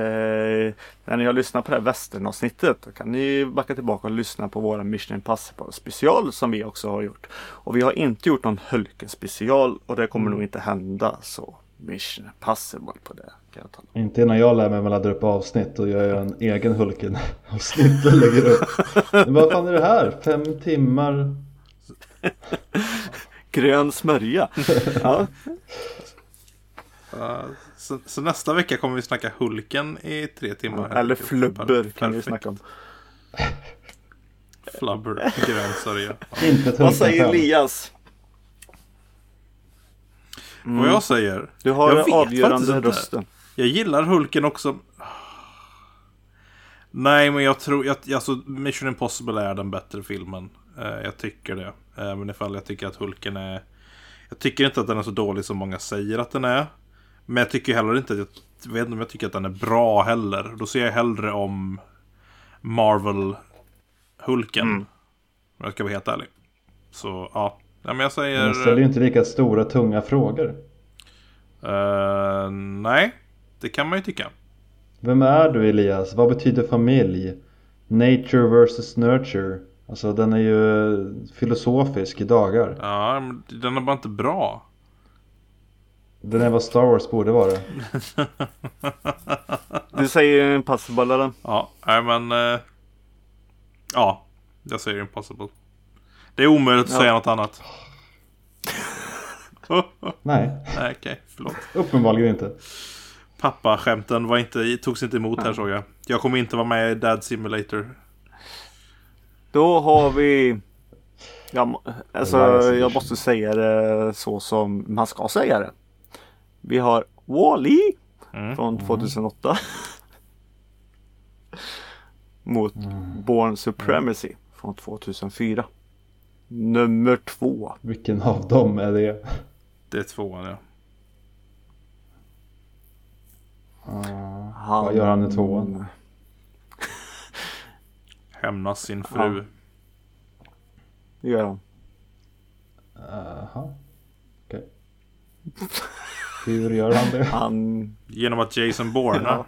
Speaker 1: när ni har lyssnat på det här västernavsnittet då kan ni backa tillbaka och lyssna på våra Mission Impossible special som vi också har gjort. Och vi har inte gjort någon Hulken special och det kommer nog inte hända så Mission Impossible på det. Kan jag tala.
Speaker 2: Inte innan jag lär mig att ladda upp avsnitt och gör en egen Hulken avsnitt och lägger upp. Men vad fan är det här? Fem timmar?
Speaker 1: Grön smörja. ja.
Speaker 3: Uh, så, så nästa vecka kommer vi snacka Hulken i tre timmar.
Speaker 1: Eller flubber kan vi
Speaker 3: Perfekt.
Speaker 1: snacka om.
Speaker 3: Flubber, grön sörja.
Speaker 1: Vad säger. Elias?
Speaker 3: Vad jag säger?
Speaker 1: Du har den avgörande rösten.
Speaker 3: Jag gillar Hulken också. Nej, men jag tror... Jag, alltså, Mission Impossible är den bättre filmen. Eh, jag tycker det. Eh, men ifall jag tycker att Hulken är... Jag tycker inte att den är så dålig som många säger att den är. Men jag tycker heller inte att jag... Jag vet inte om jag tycker att den är bra heller. Då ser jag hellre om Marvel-Hulken. Om jag ska vara helt ärlig. Så, ja. ja men jag säger...
Speaker 2: Men ställer ju inte lika stora tunga frågor.
Speaker 3: eh, nej, det kan man ju tycka.
Speaker 2: Vem är du Elias? Vad betyder familj? Nature versus nurture. Alltså den är ju filosofisk i dagar.
Speaker 3: Ja, men den är bara inte bra.
Speaker 2: Den är vad Star Wars borde vara.
Speaker 1: Du säger Impossible eller?
Speaker 3: Ja, nej men... Eh, ja, jag säger impossible. Det är omöjligt att
Speaker 1: Ja.
Speaker 3: säga något annat.
Speaker 2: Nej,
Speaker 3: nej, okej, förlåt.
Speaker 2: uppenbarligen inte.
Speaker 3: Pappa-skämten var inte, togs inte emot här såg jag. Jag kommer inte vara med i Dad Simulator.
Speaker 1: Då har vi Jag, alltså, jag måste säga det så som man ska säga det. Vi har Wall-E
Speaker 3: Mm.
Speaker 1: från 2008. Mot Born Supremacy från 2004. Nummer två.
Speaker 2: Vilken av dem är det?
Speaker 3: Det är tvåan ja.
Speaker 1: Han...
Speaker 2: Vad gör han i tvåan?
Speaker 3: Hämnas sin fru.
Speaker 1: Ja. Det gör han.
Speaker 2: Jaha. Okej. Hur gör han det?
Speaker 1: Han...
Speaker 3: Genom att Jason Bourne.
Speaker 1: Ja.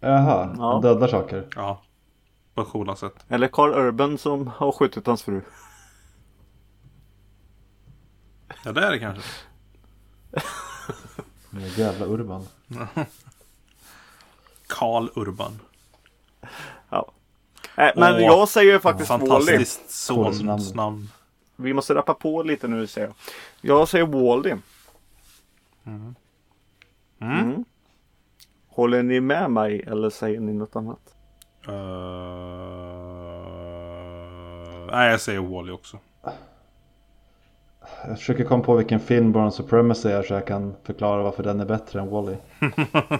Speaker 3: ja.
Speaker 2: Jaha,
Speaker 1: Ja.
Speaker 2: han dödar saker.
Speaker 3: På coola sätt.
Speaker 1: Eller Carl Urban som har skjutit hans fru.
Speaker 3: Ja det är det kanske.
Speaker 2: Men Jävla Urban.
Speaker 3: Karl Urban.
Speaker 1: Ja. Äh, men
Speaker 3: Åh,
Speaker 1: jag säger faktiskt Wall-E.
Speaker 3: Fantastiskt sons namn.
Speaker 1: Vi måste rappa på lite nu säger jag. Jag säger Wall-E. Mm. Håller ni med mig eller säger ni något annat?
Speaker 3: Uh... Nej jag säger Wally också.
Speaker 2: Jag försöker komma på vilken film Born Supremacy är så jag kan förklara varför den är bättre än Wall-E.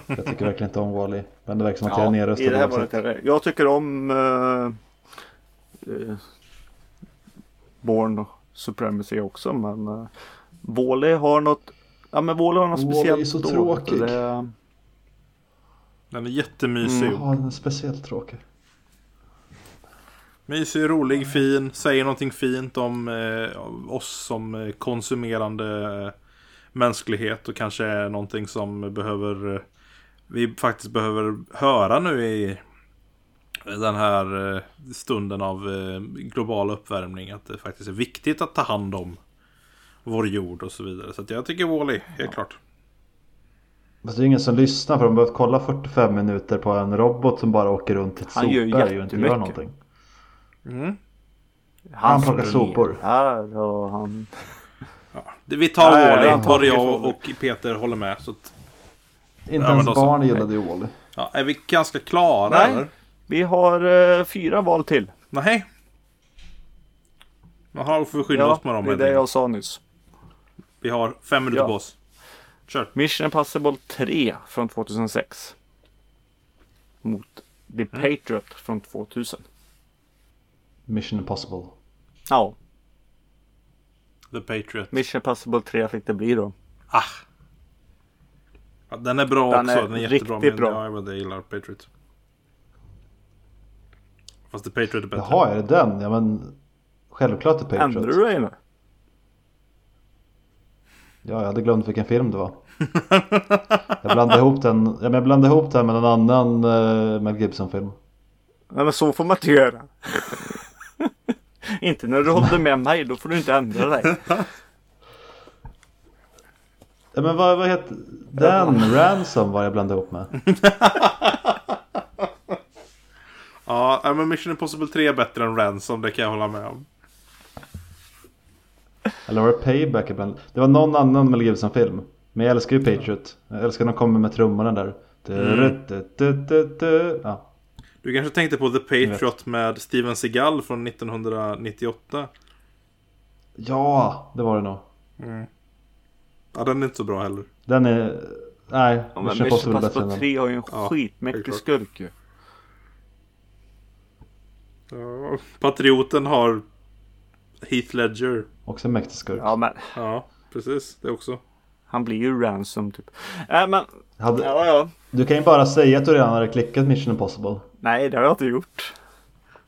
Speaker 2: jag tycker verkligen inte om Wall-E. Men det verkar som att jag är
Speaker 1: i
Speaker 2: nedröstad
Speaker 1: det här
Speaker 2: oavsett.
Speaker 1: valet är det. Jag tycker om uh, uh, Born Supremacy också men uh, Wall-E har något Ja men Wall-E har något
Speaker 2: Wall-E
Speaker 1: speciellt
Speaker 2: är så
Speaker 1: då.
Speaker 2: tråkig.
Speaker 1: Det,
Speaker 3: Den är jättemysig.
Speaker 1: Mm.
Speaker 2: Ja, den är speciellt tråkig.
Speaker 3: Mysig, rolig, fin. Säger någonting fint om eh, oss som eh, konsumerande eh, mänsklighet. Och kanske är någonting som behöver eh, vi faktiskt behöver höra nu i den här stunden av global uppvärmning. Att det faktiskt är viktigt att ta hand om vår jord och så vidare. Så att jag tycker Wall-E, helt klart.
Speaker 2: Fast det är ingen som lyssnar för de behöver kolla 45 minuter på en robot som bara åker runt till ett
Speaker 1: Han gör
Speaker 2: sopberg och inte gör någonting.
Speaker 3: Mm.
Speaker 2: Han plockar sopor.
Speaker 1: Här och han
Speaker 3: Det- Vi tar
Speaker 1: Nej,
Speaker 3: Wall-E, både jag och Peter håller med. Så att,
Speaker 2: Inte
Speaker 3: Ja,
Speaker 2: ens
Speaker 3: då
Speaker 2: barn gillade ju Wall-E.
Speaker 3: ja, är vi ganska klara
Speaker 1: Nej.
Speaker 3: eller?
Speaker 1: Vi har eh, fyra val till.
Speaker 3: Nej. Jaha, får vi skynda
Speaker 1: Ja,
Speaker 3: oss med dem.
Speaker 1: det är det jag sa nyss.
Speaker 3: Vi har fem minuter
Speaker 1: Ja.
Speaker 3: på oss. Kör.
Speaker 1: Mission Impossible 3 från 2006. Mot The
Speaker 3: Mm.
Speaker 1: Patriot från 2000.
Speaker 2: Mission Impossible.
Speaker 1: Ja,
Speaker 3: The Patriot.
Speaker 1: Mission Impossible 3 fick det bli då.
Speaker 3: Ah. Ja, den är bra
Speaker 1: Den
Speaker 3: också.
Speaker 1: är
Speaker 3: den är jättebra.
Speaker 1: riktigt
Speaker 3: men
Speaker 1: bra.
Speaker 3: Ja, jag, gillar Patriot. Fast The Patriot är bättre.
Speaker 2: Jaha, är det den? Ja men självklart är Patriot.
Speaker 1: Ändrar du dig nu?
Speaker 2: Ja, jag hade glömt vilken film det var. Jag blandade ihop den, ja, men jag blandade ihop den med en annan uh, Mel Gibson-film.
Speaker 1: Nej men så får man inte göra. inte när du håller med mig, då får du inte ändra dig.
Speaker 2: Ja, men vad, vad heter den? Ransom var jag blandade ihop med.
Speaker 3: Ja, men Mission Impossible 3 är bättre än Ransom. Det kan jag hålla med om.
Speaker 2: Eller var det Payback ibland? Det var någon annan Mel Gibson-film. Men jag älskar ju Patriot. Jag älskar när de kommer med trummorna där. Du-du-du-du-du. Ja.
Speaker 3: Du kanske tänkte på The Patriot med Steven Seagal från 1998.
Speaker 2: ja, det var det nog.
Speaker 3: Ja, den är inte så bra heller.
Speaker 2: Den är... Nej,
Speaker 1: Ja, men
Speaker 2: Mission Impossible är bättre än
Speaker 1: Impossible
Speaker 2: den.
Speaker 1: 3 har ju en
Speaker 3: Ja,
Speaker 1: skitmäktig
Speaker 3: helt
Speaker 1: skurk ju.
Speaker 3: Ja, Patrioten har Heath Ledger.
Speaker 2: Också en mäktig skurk.
Speaker 1: Ja men
Speaker 3: Ja, precis. Det också.
Speaker 1: han blir ju ransom typ. Nej men,
Speaker 2: Hade,
Speaker 1: ja ja.
Speaker 2: Du kan ju bara säga att du redan hade klickat Mission Impossible.
Speaker 1: Nej det har jag inte gjort.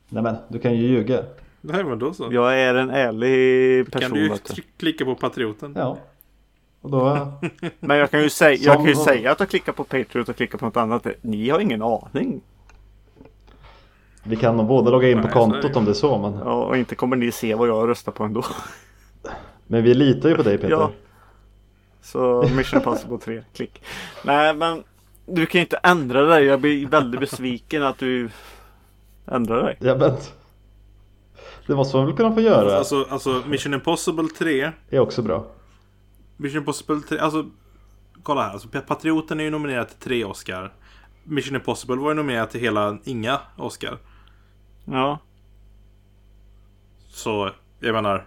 Speaker 2: Nej men, du kan ju ljuga.
Speaker 3: Nej, men då så.
Speaker 1: Jag är en ärlig
Speaker 3: kan
Speaker 1: person.
Speaker 3: du ju
Speaker 1: vet du.
Speaker 3: tryck- klicka på Patrioten.
Speaker 2: Ja. Och då...
Speaker 1: Men jag kan ju, säga, jag kan ju säga att jag klickar på Patriot och klickar på något annat. Ni har ingen aning.
Speaker 2: Vi kan nog båda logga in på
Speaker 3: Nej, så är
Speaker 2: kontot
Speaker 3: det.
Speaker 2: om det är så men...
Speaker 1: Ja, och inte kommer ni se vad jag röstar på ändå.
Speaker 2: Men vi litar ju på dig Peter.
Speaker 1: Ja. Så Mission Impossible 3, klick. Nej men du kan ju inte ändra dig. Jag blir väldigt besviken att du ändrar dig.
Speaker 2: Ja, men... Det måste man väl kunna få göra?
Speaker 3: Alltså, alltså Mission Impossible 3.
Speaker 2: är också bra.
Speaker 3: Mission Impossible 3. Alltså, kolla här. Alltså, Patrioten är ju nominerad till tre Oscar. Mission Impossible var ju nominerad till hela inga Oscar.
Speaker 1: Ja.
Speaker 3: Så jag menar.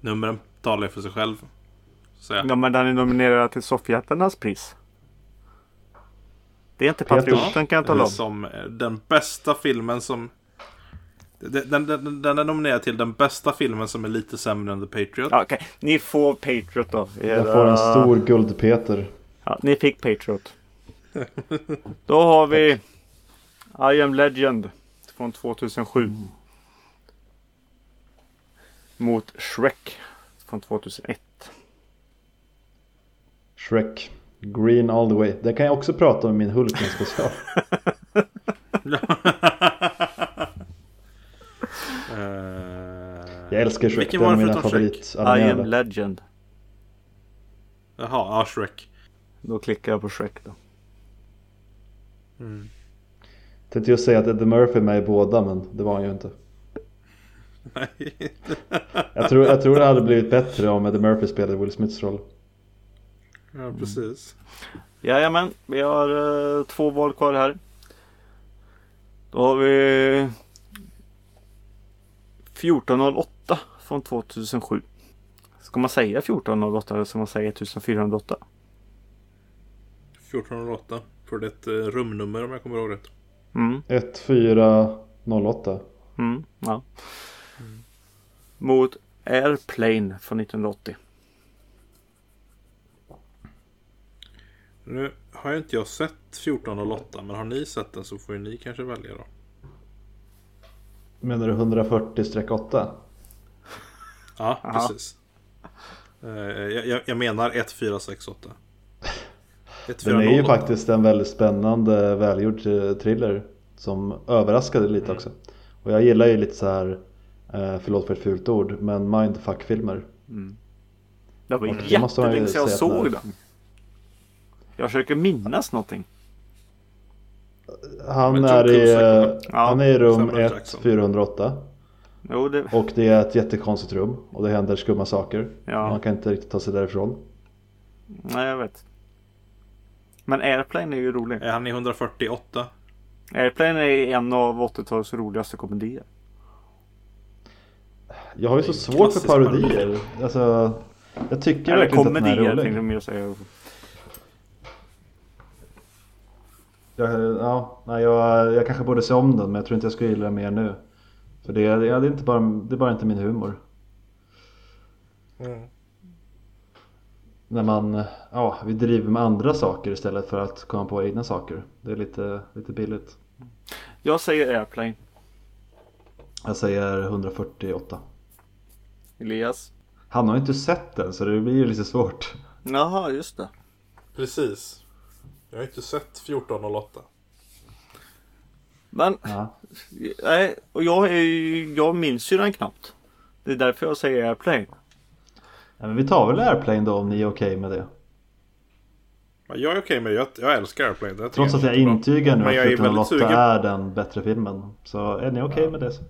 Speaker 3: Numren talar ju för sig själv. Så.
Speaker 1: Ja, men den är nominerad till Soffhjältarnas pris. Det är inte. Patrioten kan jag tala om.
Speaker 3: Som den bästa filmen som... Den, den, den, den är nominerad till den bästa filmen som är lite sämre än The Patriot.
Speaker 1: Ja, Okej, ni får Patriot då.
Speaker 2: Jag får en stor guldpeter.
Speaker 1: Ja, ni fick Patriot. Då har vi I am Legend från 2007. Mot Shrek från 2001.
Speaker 2: Shrek. Green all the way. Det kan jag också prata om i min Hulken special. Jag älskar Shrek.
Speaker 3: Vilken
Speaker 2: det är
Speaker 3: var det
Speaker 2: av mina
Speaker 3: Shrek?
Speaker 1: I am. Legend.
Speaker 3: Jaha, ja, Shrek.
Speaker 1: Då klickar jag på Shrek då.
Speaker 2: Tänkte just säga att Eddie Murphy är med i båda men det var han ju inte.
Speaker 3: Nej.
Speaker 2: Jag tror, jag tror det hade blivit bättre om Eddie Murphy spelade Will Smiths roll.
Speaker 3: ja, precis.
Speaker 1: Jajamän, vi har eh, två val kvar här. Då har vi 1408 från 2007. Ska man säga 1408 eller ska man säga 1408?
Speaker 3: 1408. För det är ett eh, rumnummer om jag kommer ihåg rätt.
Speaker 1: Mm,
Speaker 2: 1408.
Speaker 1: mm, ja. Mot Airplane från 1980.
Speaker 3: Nu har ju inte jag sett 1408 men har ni sett den så får ju ni kanske välja då.
Speaker 2: Menar du 140-8?
Speaker 3: Ja, precis. Eh, jag, jag, jag menar 1468.
Speaker 2: Den är ju
Speaker 3: 1408.
Speaker 2: faktiskt en väldigt spännande välgjord eh, thriller Som överraskade lite
Speaker 3: Mm.
Speaker 2: också Och jag gillar ju lite så här eh, Förlåt för ett fult ord Men mindfuck-filmer
Speaker 1: Det var
Speaker 2: Och det man ju
Speaker 1: jättelänge sedan jag såg den. Jag försöker minnas någonting.
Speaker 2: Han är, i, eh,
Speaker 1: Ja,
Speaker 2: han är i rum
Speaker 3: Samuel
Speaker 2: 1
Speaker 3: Jackson.
Speaker 2: 408
Speaker 1: Jo, det...
Speaker 2: Och det är ett jättekonstigt rum Och det händer skumma saker
Speaker 1: Ja.
Speaker 2: Man kan inte riktigt ta sig därifrån
Speaker 1: Nej, jag vet. Men Airplane är ju rolig.
Speaker 3: Är han i 148?
Speaker 1: Airplane är en av 80-talets roligaste komedier.
Speaker 2: Jag har ju så svårt för parodier Alltså Jag tycker
Speaker 1: Eller
Speaker 2: verkligen inte att den är
Speaker 1: komedier
Speaker 2: rolig
Speaker 1: tänkte jag säga.
Speaker 2: Jag, ja, nej, jag, jag kanske borde se om den men jag tror inte jag skulle gilla den mer nu. För det, ja, det, är inte bara, det är bara inte min humor. När man, ja, vi driver med andra saker istället för att komma på egna saker. Det är lite, lite billigt.
Speaker 1: Jag säger Airplane.
Speaker 2: Jag säger 148.
Speaker 1: Elias?
Speaker 2: Han har ju inte sett den så det blir ju lite svårt.
Speaker 1: Jaha, just det.
Speaker 3: Precis. Jag har inte sett 1408.
Speaker 1: Men,
Speaker 2: Ja.
Speaker 1: nej, och jag, är, ju- jag minns ju den knappt. Det är därför jag säger Airplane.
Speaker 2: Ja, men vi tar väl Airplane då om ni är okej med det.
Speaker 3: Ja, Jag är okej med det. Jag, jag älskar Airplane. Det
Speaker 2: Trots att jag intygar nu
Speaker 3: Men jag är
Speaker 2: att
Speaker 3: väldigt
Speaker 2: 1408
Speaker 3: sugen.
Speaker 2: är den bättre filmen. Så är ni okej med det? så?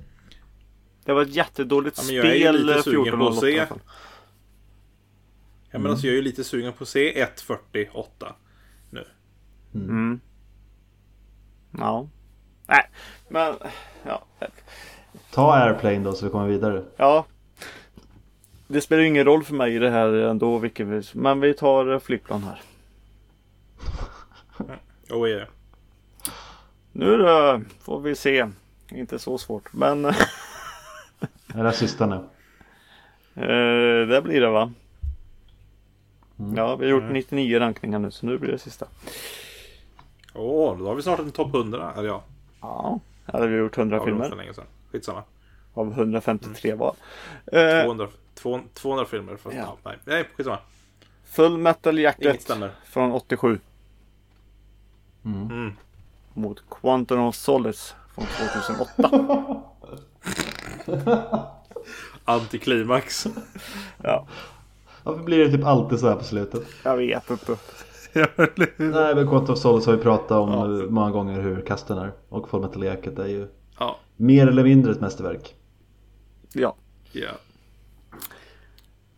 Speaker 1: Det var ett jättedåligt
Speaker 3: Ja, men jag är ju
Speaker 1: spel
Speaker 3: lite
Speaker 1: eh,
Speaker 3: sugen på att
Speaker 1: 1408
Speaker 3: se.
Speaker 1: i alla fall.
Speaker 3: Ja, men alltså, jag är ju lite sugen på att se 148 nu.
Speaker 1: Mm. Ja. Nej, men ja.
Speaker 2: Ta Airplane då så vi kommer vidare.
Speaker 1: Ja. Det spelar ju ingen roll för mig i det här ändå vilken vi, men vi tar eh, flygplan här.
Speaker 3: Oh yeah.
Speaker 1: Nu då får vi se. Inte så svårt men eh,
Speaker 2: Är det sista nu?
Speaker 1: det blir det va? Ja, vi har gjort 99 rankningar nu så nu blir det sista.
Speaker 3: Åh, då har vi snart en topp 100. Eller ja,
Speaker 1: Ja, har vi gjort 100
Speaker 3: det var för
Speaker 1: filmer
Speaker 3: länge sedan. Skitsamma.
Speaker 1: av 153 val. Eh,
Speaker 3: 200, 200, 200 filmer. Fast,
Speaker 1: Ja.
Speaker 3: ja. nej, nej, skitsamma.
Speaker 1: Full Metal Jacket från 87
Speaker 3: Mm.
Speaker 1: mot Quantum of Solace från 2008.
Speaker 3: Antiklimax.
Speaker 1: ja,
Speaker 2: Varför blir det typ alltid så här på slutet?
Speaker 1: jag vet inte.
Speaker 2: Nej men Quantum of Solace har vi pratat om
Speaker 3: Ja.
Speaker 2: många gånger hur kasten är. Och Full Metal Jacket är ju
Speaker 3: ja.
Speaker 2: mer eller mindre ett mästerverk.
Speaker 1: Ja,
Speaker 3: ja.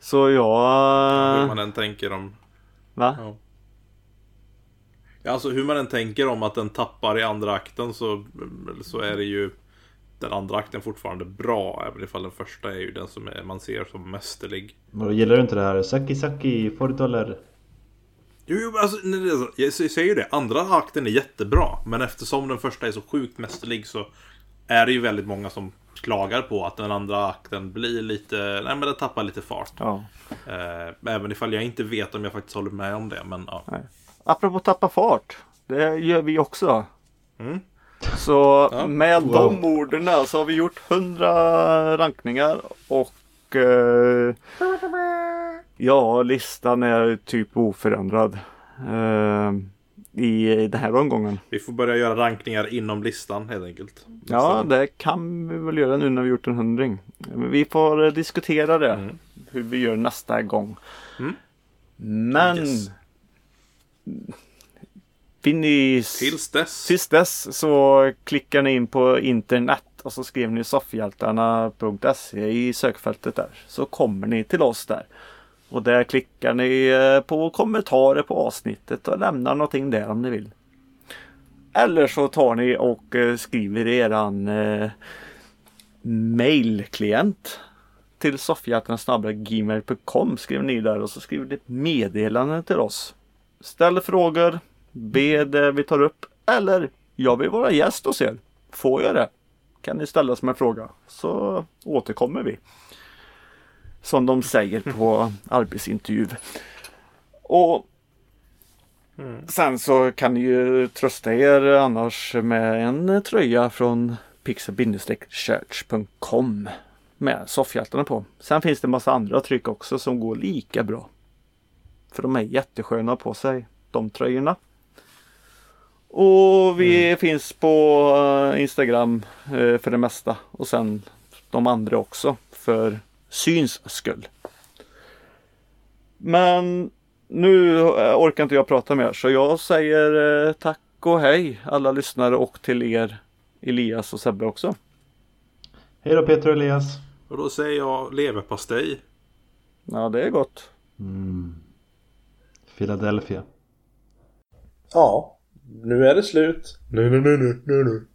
Speaker 1: Så
Speaker 3: Hur
Speaker 1: jag...
Speaker 3: man än tänker om...
Speaker 1: Va?
Speaker 3: Ja. Ja, alltså hur man än tänker om att den tappar i andra akten så, så är det ju den andra akten fortfarande bra. Även ifall den första är ju den som är, man ser som mästerlig.
Speaker 2: Men då gillar du inte det här Saki Saki Fordoller?
Speaker 3: Jo, jo, alltså, jag säger ju det. Andra akten är jättebra. Men eftersom den första är så sjukt mästerlig så är det ju väldigt många som klagar på att den andra akten blir lite, nej men den tappar lite fart.
Speaker 1: Ja.
Speaker 3: Eh, även ifall jag inte vet om jag faktiskt håller med om det. Men ja.
Speaker 1: Apropå tappa fart. Det gör vi också.
Speaker 3: Mm.
Speaker 1: Så
Speaker 3: Ja.
Speaker 1: med
Speaker 2: Wow.
Speaker 1: de orden så har vi gjort 100 rankningar och eh, ja, listan är typ oförändrad eh, i den här omgången.
Speaker 3: Vi får börja göra rankningar inom listan helt enkelt.
Speaker 1: Ja, det kan vi väl göra nu när vi gjort en hundring. Vi får eh, diskutera det.
Speaker 3: Mm.
Speaker 1: Hur vi gör nästa gång.
Speaker 3: Mm.
Speaker 1: Men
Speaker 3: Yes.
Speaker 1: ni
Speaker 3: Tills dess.
Speaker 1: Tills dess så klickar ni in på internet och så skriver ni soffhjältarna.se i sökfältet där. Så kommer ni till oss där. Och där klickar ni eh, på kommentarer på avsnittet och lämnar någonting där om ni vill. Eller så tar ni och eh, skriver i eran eh, mailklient till soffhjältarna.gmail.com skriver ni där och så skriver ni ett meddelande till oss. Ställ frågor, be det vi tar upp eller jag vill vara gäst hos er. Får jag det? Kan ni ställa som en fråga så återkommer vi. Som de säger på arbetsintervju. Och sen så kan ni ju trösta er annars med en tröja från pixel-church.com med soffhjältarna på. Sen finns det massa andra tryck också som går lika bra. För de är jättesköna på sig, de tröjorna. Och vi finns på eh, Instagram eh, för det mesta. Och sen de andra också för syns skull. Men nu orkar inte jag prata mer så jag säger eh, tack och hej alla lyssnare och till er Elias och Sebbe också.
Speaker 2: Hej då Peter och Elias!
Speaker 3: Och då säger jag leverpastej.
Speaker 1: Ja det är gott.
Speaker 2: Mm. Philadelphia.
Speaker 3: Ja, nu är det slut. Nu, nu, nu, nu, nu, nu.